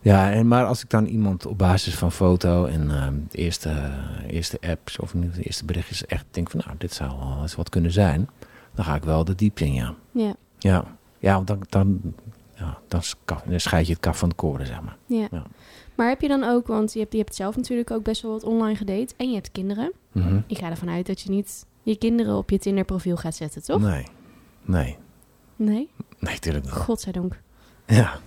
Ja, en, maar als ik dan iemand op basis van foto en uh, de eerste, eerste apps of de eerste berichtjes echt denk van nou, dit zou wel eens wat kunnen zijn, dan ga ik wel de diepte in, ja. Ja. Ja, ja want dan, dan, ja, dan, scheid je het kaf van de koren, zeg maar. Ja. ja. Maar heb je dan ook, want je hebt, je hebt zelf natuurlijk ook best wel wat online gedate en je hebt kinderen. Mm Ik ga ervan uit dat je niet je kinderen op je Tinder profiel gaat zetten, toch? Nee, nee. Nee? Nee, natuurlijk niet. Godzijdank. Ja,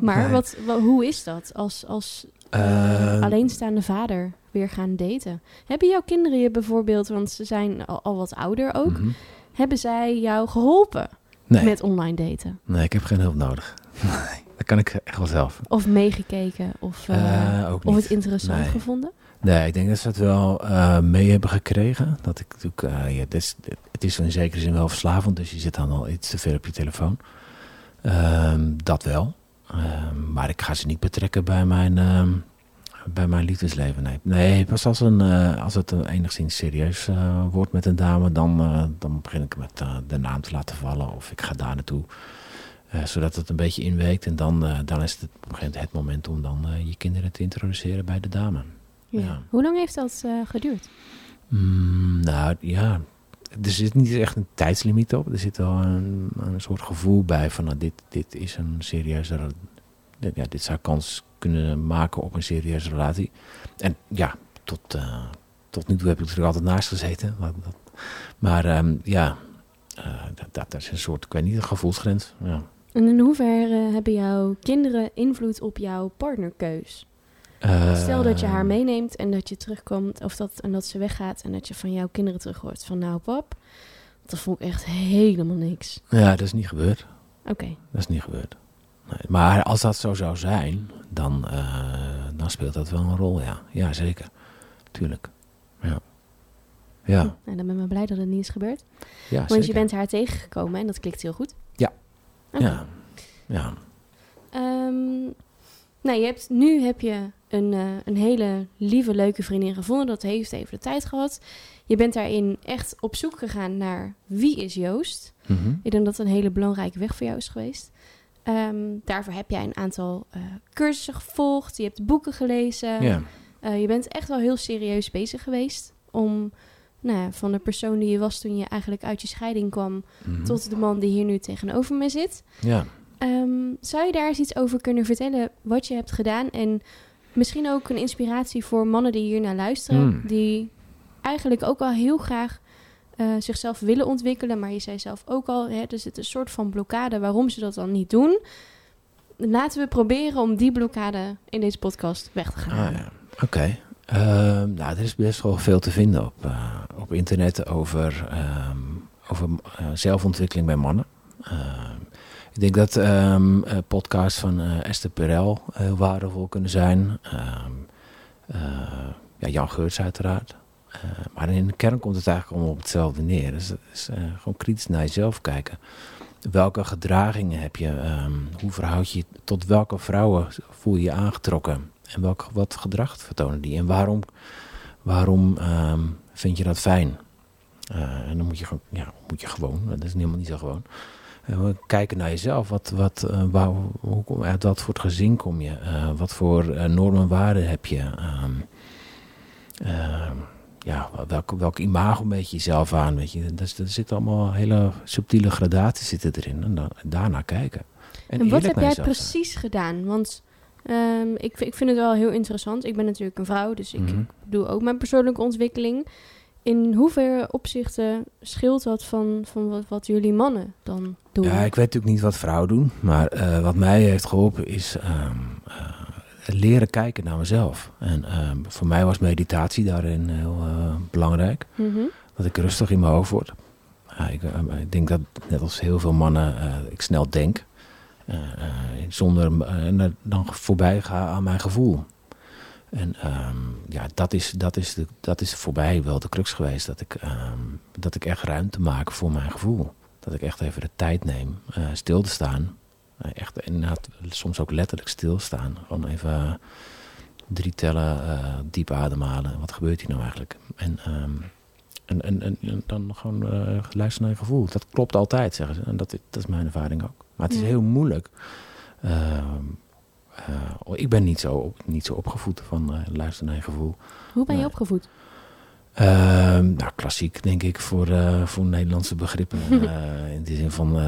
maar wat, hoe is dat als, als uh, alleenstaande vader weer gaan daten? Hebben jouw kinderen je bijvoorbeeld, want ze zijn al, wat ouder ook, mhm. hebben zij jou geholpen met online daten? Nee, ik heb geen hulp nodig. Nee, dat kan ik echt wel zelf. Of meegekeken of, uh, of het interessant gevonden? Nee, ik denk dat ze het wel mee hebben gekregen. Dat ik natuurlijk, ja, het, is, het is in zekere zin wel verslavend, dus je zit dan al iets te veel op je telefoon. Ehm, dat wel. Ehm, maar ik ga ze niet betrekken bij mijn, uh, bij mijn liefdesleven. Nee, nee pas als, een, uh, als het enigszins serieus uh, wordt met een dame, dan, eh, dan begin ik met de naam te laten vallen. Of ik ga daar naartoe. zodat het een beetje inweekt. En dan, dan is het op het moment om dan je kinderen te introduceren bij de dame. Ja. Hoe lang heeft dat geduurd? Mm, nou ja, er zit niet echt een tijdslimiet op. Er zit wel een, een soort gevoel bij van nou, dit, dit is een serieuze... Ja, dit zou kans kunnen maken op een serieuze relatie. En ja, tot, uh, tot nu toe heb ik er altijd naast gezeten. Maar, maar um, ja, uh, dat, dat, is een soort, ik weet niet, een gevoelsgrens. Ja. En in hoeverre hebben jouw kinderen invloed op jouw partnerkeus? Stel dat je haar ehm. meeneemt en dat je terugkomt, of dat, en dat ze weggaat en dat je van jouw kinderen terug hoort van nou pap, dat vond ik echt helemaal niks. Ja, dat is niet gebeurd. Oké. Dat is niet gebeurd. Nee, maar als dat zo zou zijn, dan, uh, dan speelt dat wel een rol, ja. Ja, zeker. Tuurlijk. Ja. Ja. En nou, dan ben ik blij dat het niet is gebeurd. Ja, Want je bent haar tegengekomen en dat klikt heel goed. Ja. Ja. Ja. Um, nou, je hebt, nu heb je een, uh, een hele lieve, leuke vriendin gevonden. Dat heeft even de tijd gehad. Je bent daarin echt op zoek gegaan naar wie is Joost. Mm Ik denk dat het een hele belangrijke weg voor jou is geweest. Um, daarvoor heb jij een aantal uh, cursussen gevolgd. Je hebt boeken gelezen. Yeah. Uh, je bent echt wel heel serieus bezig geweest om nou, van de persoon die je was toen je eigenlijk uit je scheiding kwam, mm tot de man die hier nu tegenover me zit. Ja. Um, zou je daar eens iets over kunnen vertellen wat je hebt gedaan? En misschien ook een inspiratie voor mannen die hier naar luisteren, hmm. die eigenlijk ook al heel graag uh, zichzelf willen ontwikkelen, maar je zei zelf ook al, hè, er zit een soort van blokkade waarom ze dat dan niet doen. Laten we proberen om die blokkade in deze podcast weg te gaan. Ah, ja. Oké. Okay. Uh, ehm, nou, er is best wel veel te vinden op, uh, op internet over, um, over uh, zelfontwikkeling bij mannen. Ehm, ik denk dat um, podcasts van uh, Esther Perel heel waardevol kunnen zijn. Uh, ja, Jan Geurts uiteraard. Maar in de kern komt het eigenlijk allemaal op hetzelfde neer. Dus, is gewoon kritisch naar jezelf kijken. Welke gedragingen heb je? Um, hoe verhoud je tot welke vrouwen voel je je aangetrokken? En welk, wat gedrag vertonen die? En waarom, waarom vind je dat fijn? en dan moet je, ja, moet je gewoon, dat is helemaal niet zo gewoon kijken naar jezelf. Wat, wat, waar, hoe, uit wat voor gezin kom je? Uh, wat voor normen en waarden heb je? Um, ja, welk, welk imago meet je jezelf aan? Weet je? Dus, er zitten allemaal hele subtiele gradaties zitten erin. En dan, daarna kijken. En, en wat heb jij precies gedaan? Want um, ik, ik vind het wel heel interessant. Ik ben natuurlijk een vrouw, dus ik, mm -hmm. doe ook mijn persoonlijke ontwikkeling. In hoeverre opzichten scheelt dat van, van wat, wat, jullie mannen dan doen? Ja, ik weet natuurlijk niet wat vrouwen doen. Maar uh, wat mij heeft geholpen is um, uh, leren kijken naar mezelf. En um, voor mij was meditatie daarin heel uh, belangrijk. Mm -hmm. Dat ik rustig in mijn hoofd word. Ik, ik, denk dat net als heel veel mannen ik snel denk. zonder dan voorbij ga aan mijn gevoel. En ehm, ja, dat is, dat, is de, dat is voor mij wel de crux geweest. Dat ik, ehm, dat ik echt ruimte maak voor mijn gevoel. Dat ik echt even de tijd neem uh, stil te staan. Uh, echt inderdaad, soms ook letterlijk stilstaan. Gewoon even drie tellen, diep ademhalen. Wat gebeurt hier nou eigenlijk? En, um, en, en, en, dan gewoon luisteren naar je gevoel. Dat klopt altijd, zeggen ze. En dat, dat is mijn ervaring ook. Maar het is heel moeilijk. Uh, ik ben niet zo, niet zo opgevoed van uh, luisteren naar je gevoel. Hoe ben je opgevoed? Uh, nou, klassiek denk ik voor, uh, voor Nederlandse begrippen. in de zin van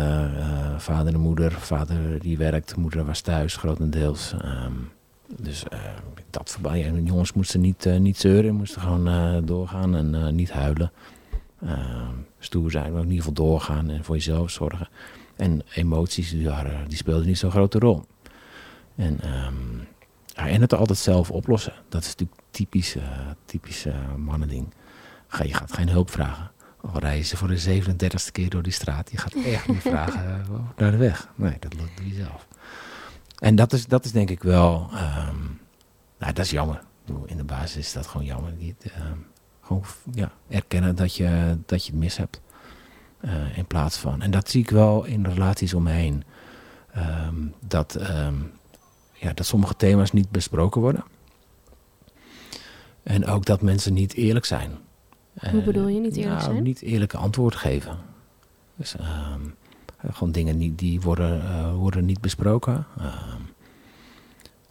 vader en moeder. Vader die werkt, moeder was thuis grotendeels. Um, dus dat voorbij. En jongens moesten niet, niet zeuren, moesten gewoon doorgaan en niet huilen. Ehm, stoer zijn, maar in ieder geval doorgaan en voor jezelf zorgen. En emoties die, waren, die speelden niet zo'n grote rol. En, um, ja, en het altijd zelf oplossen. Dat is natuurlijk typisch, uh, typisch uh, mannending. Ga, je gaat geen hulp vragen. Al ze voor de 37ste keer door die straat. Je gaat echt niet vragen uh, naar de weg. Nee, dat doe je zelf. En dat is, dat is denk ik wel... Um, nou, dat is jammer. In de basis is dat gewoon jammer. Um, gewoon ja, erkennen dat je, dat je het mis hebt. Uh, in plaats van... En dat zie ik wel in relaties omheen. Um, dat ja, dat sommige thema's niet besproken worden. En ook dat mensen niet eerlijk zijn. Hoe bedoel je niet eerlijk nou, zijn? Niet eerlijke antwoord geven. Dus uh, gewoon dingen die, die worden, uh, worden niet besproken. Uh,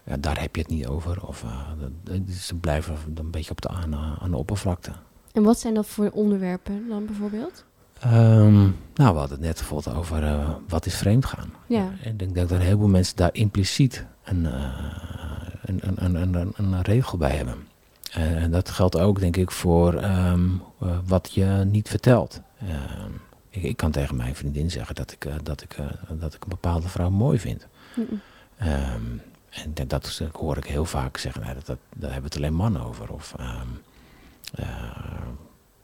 ja, daar heb je het niet over. Of uh, ze blijven een beetje op de, aan, aan de oppervlakte. En wat zijn dat voor onderwerpen dan bijvoorbeeld? Um, nou, we hadden het net bijvoorbeeld over uh, wat is vreemdgaan. Ja. En ik denk dat er heel veel mensen daar impliciet een, uh, een, een, een, een, een, regel bij hebben. Uh, en dat geldt ook, denk ik, voor um, wat je niet vertelt. Ik, ik, kan tegen mijn vriendin zeggen dat ik, dat ik, dat ik een bepaalde vrouw mooi vind. Mm -mm. Um, en dat, dat hoor ik heel vaak zeggen, nou, dat, dat, daar hebben we het alleen mannen over. Of,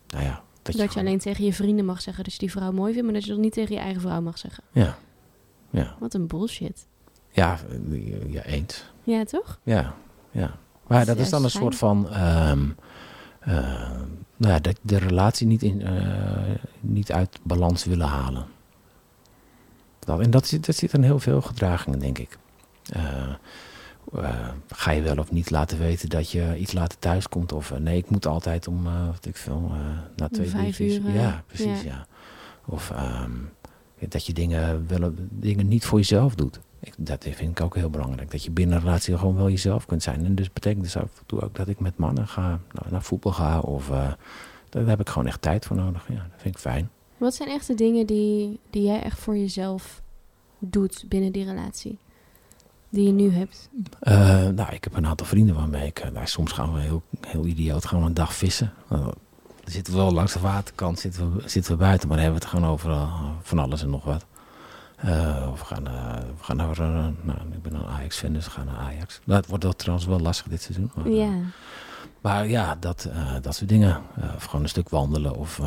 nou ja, dat, dat je, alleen tegen je vrienden mag zeggen dat je die vrouw mooi vindt, maar dat je dat niet tegen je eigen vrouw mag zeggen. Ja. ja. Wat een bullshit. Ja, ja, eens. Ja, toch? Ja, ja. Maar dat, is dan een soort van. Um, uh, nou ja, de, de relatie niet, in, uh, niet uit balans willen halen. Dat, en dat zit, dat zit in heel veel gedragingen, denk ik. Uh, ga je wel of niet laten weten dat je iets later thuis komt? Of uh, nee, ik moet altijd om, uh, wat ik veel, na twee Vijf uur. Ja, precies, ja. ja. Of um, dat je dingen, wel, dingen niet voor jezelf doet. Ik, dat vind ik ook heel belangrijk. Dat je binnen een relatie gewoon wel jezelf kunt zijn. En dus betekent dus af en toe ook dat ik met mannen ga, nou, naar voetbal ga. Of daar heb ik gewoon echt tijd voor nodig. Ja, dat vind ik fijn. Wat zijn echt de dingen die, die jij echt voor jezelf doet binnen die relatie? Die je nu hebt? Uh, nou, ik heb een aantal vrienden waarmee ik... Uh, nou, soms gaan we heel, heel idioot gaan we een dag vissen. Uh, dan zitten we wel langs de waterkant, zitten we, zitten we buiten... maar dan hebben we het gewoon over van alles en nog wat. of we gaan, we gaan naar... nou, ik ben een Ajax-fan, dus we gaan naar Ajax. Dat wordt wel, trouwens wel lastig dit seizoen. Maar, ja. maar ja, dat, dat soort dingen. of gewoon een stuk wandelen of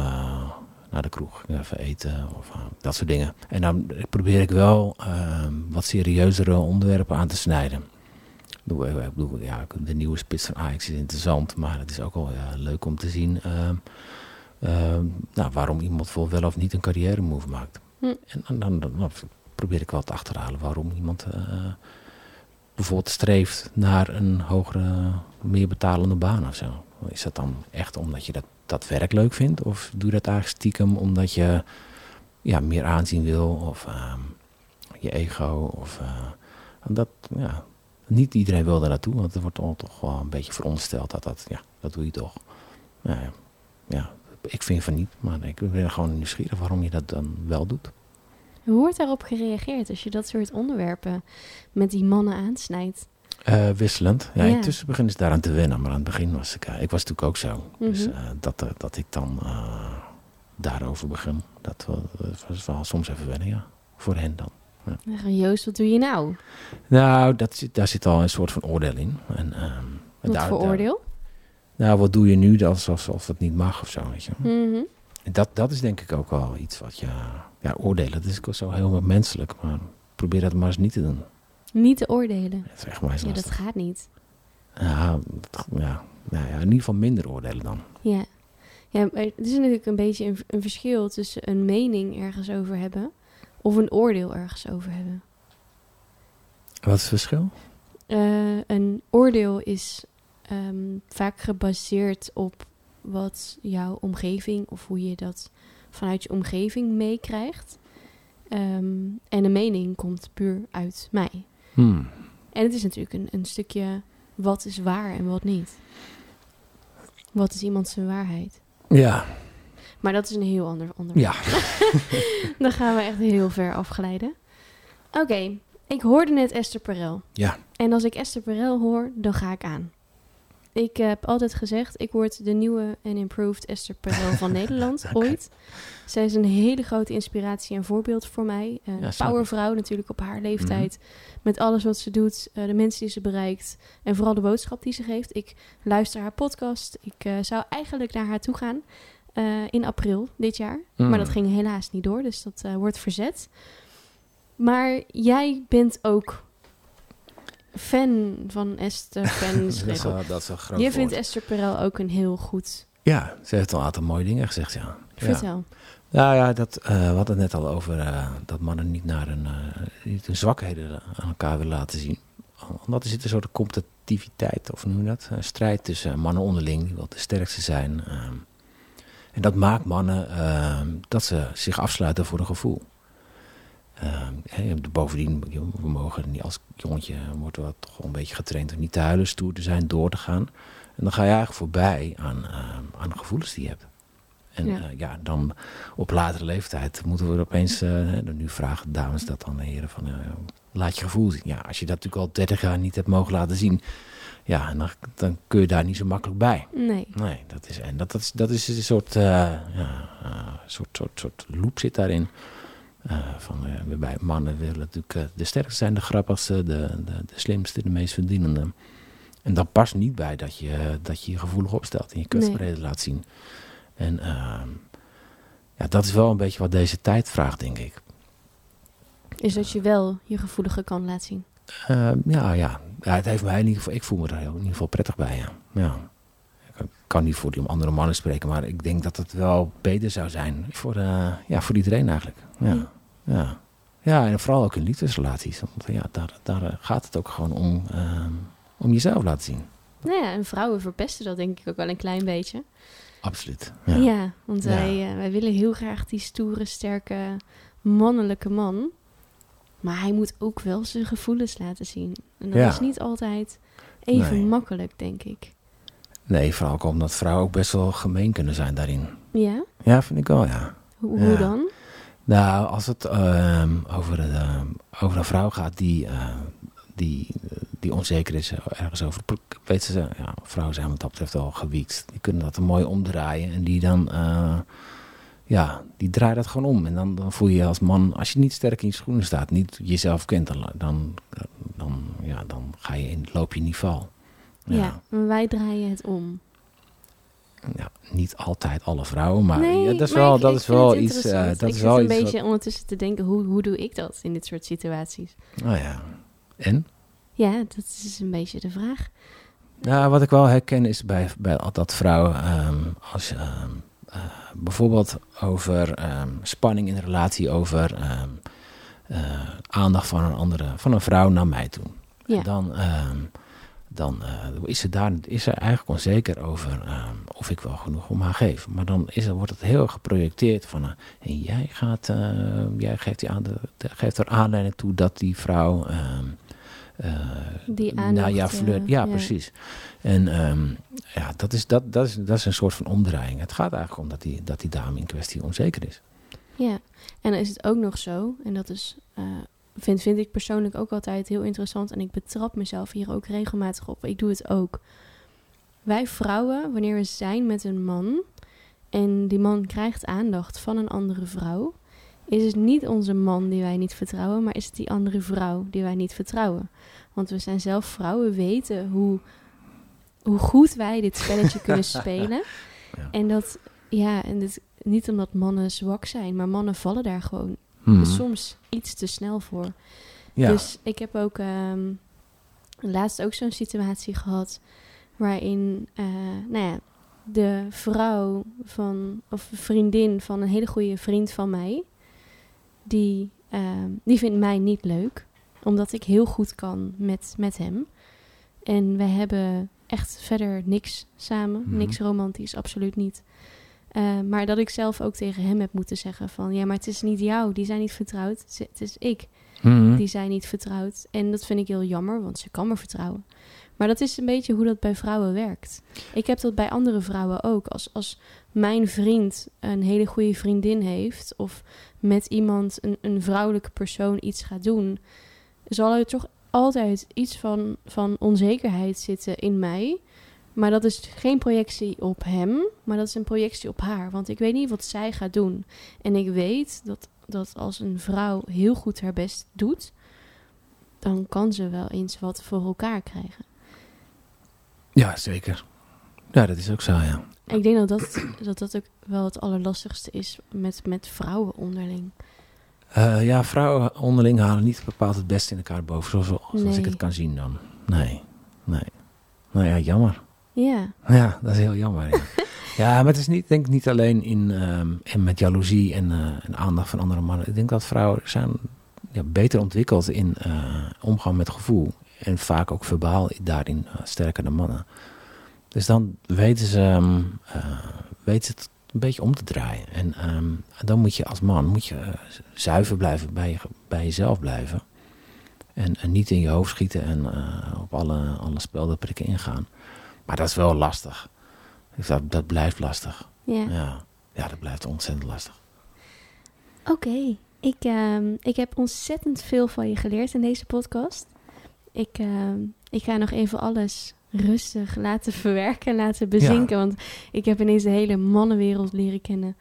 naar de kroeg, even eten of uh, dat soort dingen. En dan probeer ik wel uh, wat serieuzere onderwerpen aan te snijden. Ik bedoel, ja, de nieuwe spits van Ajax is interessant, maar het is ook wel ja, leuk om te zien uh, nou, waarom iemand voor wel of niet een carrière move maakt. Hm. En, dan, dan, dan, probeer ik wel te achterhalen waarom iemand eh, bijvoorbeeld streeft naar een hogere, meer betalende baan of zo. Is dat dan echt omdat je dat dat werk leuk vindt? Of doe je dat eigenlijk stiekem omdat je ja, meer aanzien wil? Of uh, je ego? Of, uh, dat, ja, niet iedereen wil daar naartoe, want er wordt toch wel een beetje verondersteld dat dat, ja, dat doe je toch. Ja, ja, ik vind van niet, maar ik ben gewoon nieuwsgierig waarom je dat dan wel doet. Hoe wordt daarop gereageerd als je dat soort onderwerpen met die mannen aansnijdt? Uh, wisselend. Ja, ja, intussen beginnen ze daaraan te wennen. Maar aan het begin was ik... Uh, ik was natuurlijk ook zo. Mm -hmm. Dus uh, dat, dat ik dan daarover begin. Dat was wel soms even wennen, ja. Voor hen dan. Ja. Joost, wat doe je nou? Nou, dat, daar zit al een soort van oordeel in. En, um, wat daar, voor oordeel? Daar, nou, wat doe je nu alsof, alsof het niet mag of zo, weet je. Mm -hmm. dat, dat is denk ik ook wel iets wat je... Ja, oordelen, dat is ook zo heel menselijk. Maar probeer dat maar eens niet te doen. Niet te oordelen. Dat is echt maar ja, dat gaat niet. Ja, ja, nou ja, in ieder geval minder oordelen dan. Ja. Ja, maar het is natuurlijk een beetje een, een verschil tussen een mening ergens over hebben of een oordeel ergens over hebben. Wat is het verschil? Uh, een oordeel is um, vaak gebaseerd op wat jouw omgeving of hoe je dat vanuit je omgeving meekrijgt. Um, en een mening komt puur uit mij. Hmm. En het is natuurlijk een, een stukje wat is waar en wat niet. Wat is iemand zijn waarheid? Ja. Maar dat is een heel ander onderwerp. Ja. Dan gaan we echt heel ver afglijden. Oké, ik hoorde net Esther Perel. Ja. En als ik Esther Perel hoor, dan ga ik aan. Ik heb altijd gezegd, ik word de nieuwe en improved Esther Perel van Nederland ooit. Zij is een hele grote inspiratie en voorbeeld voor mij. Ja, powervrouw natuurlijk op haar leeftijd. Mhm. Met alles wat ze doet, uh, de mensen die ze bereikt en vooral de boodschap die ze geeft. Ik luister haar podcast. Ik uh, zou eigenlijk naar haar toe gaan in april dit jaar. Maar dat Mhm. ging helaas niet door, dus dat wordt verzet. Maar jij bent ook fan van Esther. Fan wel, dat is groot Je vindt Esther Perel ook een heel goed... Ja, ze heeft al een aantal mooie dingen gezegd, ja. ja. Vertel. Nou ja, dat, uh, we hadden het net al over uh, dat mannen niet naar een, uh, niet hun zwakheden aan elkaar willen laten zien. Omdat er zit een soort competitiviteit, of noem je dat? Een strijd tussen mannen onderling, die wel de sterkste zijn. ehm. en dat maakt mannen ehm, dat ze zich afsluiten voor een gevoel. Ehm, bovendien, we mogen niet als jongetje, worden we toch wel een beetje getraind om niet te huilen, stoer te zijn, door te gaan. En dan ga je eigenlijk voorbij aan, aan de gevoelens die je hebt. En ja. Uh, ja, dan op latere leeftijd moeten we opeens, uh, nu vragen dames dat dan de heren van, uh, laat je gevoel zien. Ja, als je dat natuurlijk al 30 jaar niet hebt mogen laten zien, ja, dan, dan kun je daar niet zo makkelijk bij. Nee. Nee, dat is, en dat, dat, is, dat is een soort, ja, soort, soort, soort loop zit daarin. Van, bij mannen willen natuurlijk de sterkste zijn, de grappigste, de, de, de slimste, de meest verdienende. En dat past niet bij dat je dat je, je gevoelig opstelt en je kwetsbaarheden nee. laat zien. En uh, ja, dat is wel een beetje wat deze tijd vraagt, denk ik. Is dat je wel je gevoelige kan laten zien? Uh, ja, ja, ja. Het heeft mij in ieder geval, ik voel me er in ieder geval prettig bij, ja. ja. Kan niet voor die andere mannen spreken, maar ik denk dat het wel beter zou zijn voor, uh, ja, voor iedereen eigenlijk. Ja. ja. Ja. ja, en vooral ook in liefdesrelaties. Want ja, daar, daar gaat het ook gewoon om, uh, om jezelf laten zien. Nou ja, en vrouwen verpesten dat denk ik ook wel een klein beetje. Absoluut. Ja, ja want wij, ja. Uh, wij willen heel graag die stoere, sterke, mannelijke man. Maar hij moet ook wel zijn gevoelens laten zien. En dat ja. is niet altijd even nee. makkelijk, denk ik. Nee, vooral ook omdat vrouwen ook best wel gemeen kunnen zijn daarin. Ja? Ja, vind ik wel, ja. Hoe, hoe dan? Nou, als het uh, over, uh, over een vrouw gaat die, uh, die, die onzeker is ergens over. Weet ze, ja, vrouwen zijn wat dat betreft al gewiekt. Die kunnen dat mooi omdraaien en die dan, uh, ja, die draaien dat gewoon om. En dan, dan voel je je als man, als je niet sterk in je schoenen staat, niet jezelf kent, dan, dan, dan, ja, dan ga je in, loop je in die val. Ja, ja maar wij draaien het om. Ja, niet altijd alle vrouwen, maar nee, ja, dat is maar wel, ik, dat ik is wel iets. Uh, dat ik is wel een iets beetje wat... ondertussen te denken, hoe, hoe doe ik dat in dit soort situaties? Oh ja. En? Ja, dat is een beetje de vraag. Nou, wat ik wel herken is bij, bij dat vrouwen, um, als je um, uh, bijvoorbeeld over um, spanning in een relatie, over uh, aandacht van een andere, van een vrouw naar mij toe. Ja. Dan, dan uh, is ze daar is ze eigenlijk onzeker over of ik wel genoeg om haar geef. Maar dan is er, wordt het heel geprojecteerd van, en jij, gaat, jij geeft, die aan de, geeft er aanleiding toe dat die vrouw... Uh, die aandacht, nou ja, flirt, ja, ja, precies. En um, ja, dat is, dat, dat, is, dat is een soort van omdraaiing. Het gaat eigenlijk om dat die, dat die dame in kwestie onzeker is. Ja, en dan is het ook nog zo, en dat is, vind, vind ik persoonlijk ook altijd heel interessant, en ik betrap mezelf hier ook regelmatig op. Ik doe het ook. Wij vrouwen, wanneer we zijn met een man, en die man krijgt aandacht van een andere vrouw, is het niet onze man die wij niet vertrouwen, maar is het die andere vrouw die wij niet vertrouwen. Want we zijn zelf vrouwen, weten hoe, hoe goed wij dit spelletje kunnen spelen. Ja. En dat, ja, en dit, niet omdat mannen zwak zijn, maar mannen vallen daar gewoon Mhm. soms iets te snel voor. Ja. Dus ik heb ook, um, laatst ook zo'n situatie gehad waarin, uh, nou ja, de vrouw van, of vriendin van een hele goede vriend van mij, die, uh, die vindt mij niet leuk, omdat ik heel goed kan met, met hem. En wij hebben echt verder niks samen, Mhm. niks romantisch, absoluut niet. Uh, maar dat ik zelf ook tegen hem heb moeten zeggen van... ja, maar het is niet jou, die zijn niet vertrouwd. Het is, het is ik, Mhm. die zijn niet vertrouwd. En dat vind ik heel jammer, want ze kan me vertrouwen. Maar dat is een beetje hoe dat bij vrouwen werkt. Ik heb dat bij andere vrouwen ook. Als, als mijn vriend een hele goede vriendin heeft... of met iemand, een, een vrouwelijke persoon, iets gaat doen... zal er toch altijd iets van, van onzekerheid zitten in mij... Maar dat is geen projectie op hem, maar dat is een projectie op haar. Want ik weet niet wat zij gaat doen. En ik weet dat, dat als een vrouw heel goed haar best doet, dan kan ze wel eens wat voor elkaar krijgen. Ja, zeker. Ja, dat is ook zo, ja. Ik denk dat dat, dat, dat ook wel het allerlastigste is met, met vrouwen onderling. Eh, ja, vrouwen onderling halen niet bepaald het beste in elkaar boven, zoals, zoals Nee. ik het kan zien dan. Nee, nee. Nou ja, jammer. Ja, Ja, dat is heel jammer. Ja, ja maar het is niet, denk ik niet alleen in, ehm, in met jaloezie en, eh, en aandacht van andere mannen. Ik denk dat vrouwen zijn ja, beter ontwikkeld in eh, omgaan met gevoel. En vaak ook verbaal daarin eh, sterker dan mannen. Dus dan weten ze, ehm, eh, weten ze het een beetje om te draaien. En ehm, dan moet je als man moet je, zuiver blijven, bij, je, bij jezelf blijven. En, en niet in je hoofd schieten en op alle, alle speldenprikken ingaan. Maar dat is wel lastig. Dus dat, dat blijft lastig. ja. Ja. ja, dat blijft ontzettend lastig. Oké, ik, ehm, ik heb ontzettend veel van je geleerd in deze podcast. Ik, ehm, ik ga nog even alles rustig laten verwerken, laten bezinken. Want ik heb ineens de hele mannenwereld leren kennen.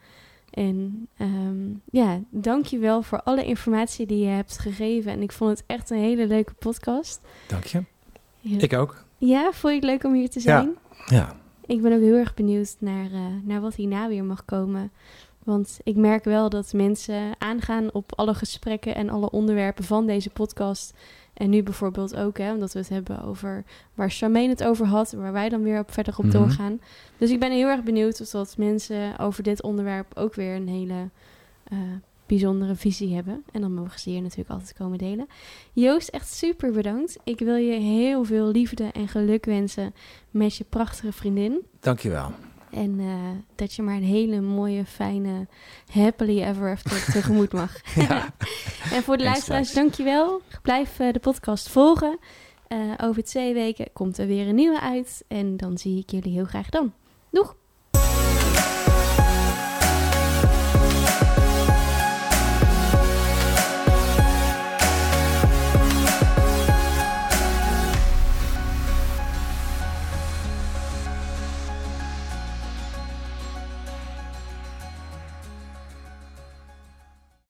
En ehm, ja, dank je wel voor alle informatie die je hebt gegeven. En ik vond het echt een hele leuke podcast. Dank je. Ja, Ik ook. Ja vond je het leuk om hier te zijn? Ja. Ik ben ook heel erg benieuwd naar, eh, naar wat hierna weer mag komen. Want ik merk wel dat mensen aangaan op alle gesprekken en alle onderwerpen van deze podcast. En nu bijvoorbeeld ook, hè, omdat we het hebben over waar Charmaine het over had, waar wij dan weer op verder op Mhm. doorgaan. Dus ik ben heel erg benieuwd of dat mensen over dit onderwerp ook weer een hele eh, bijzondere visie hebben. En dan mogen ze hier natuurlijk altijd komen delen. Joost, echt super bedankt. Ik wil je heel veel liefde en geluk wensen met je prachtige vriendin. Dankjewel. En eh, dat je maar een hele mooie, fijne, happily ever after tegemoet mag. Ja. en voor de En luisteraars, straks. dankjewel. Blijf eh, de podcast volgen. Eh, over twee weken komt er weer een nieuwe uit. En dan zie ik jullie heel graag dan. Doeg!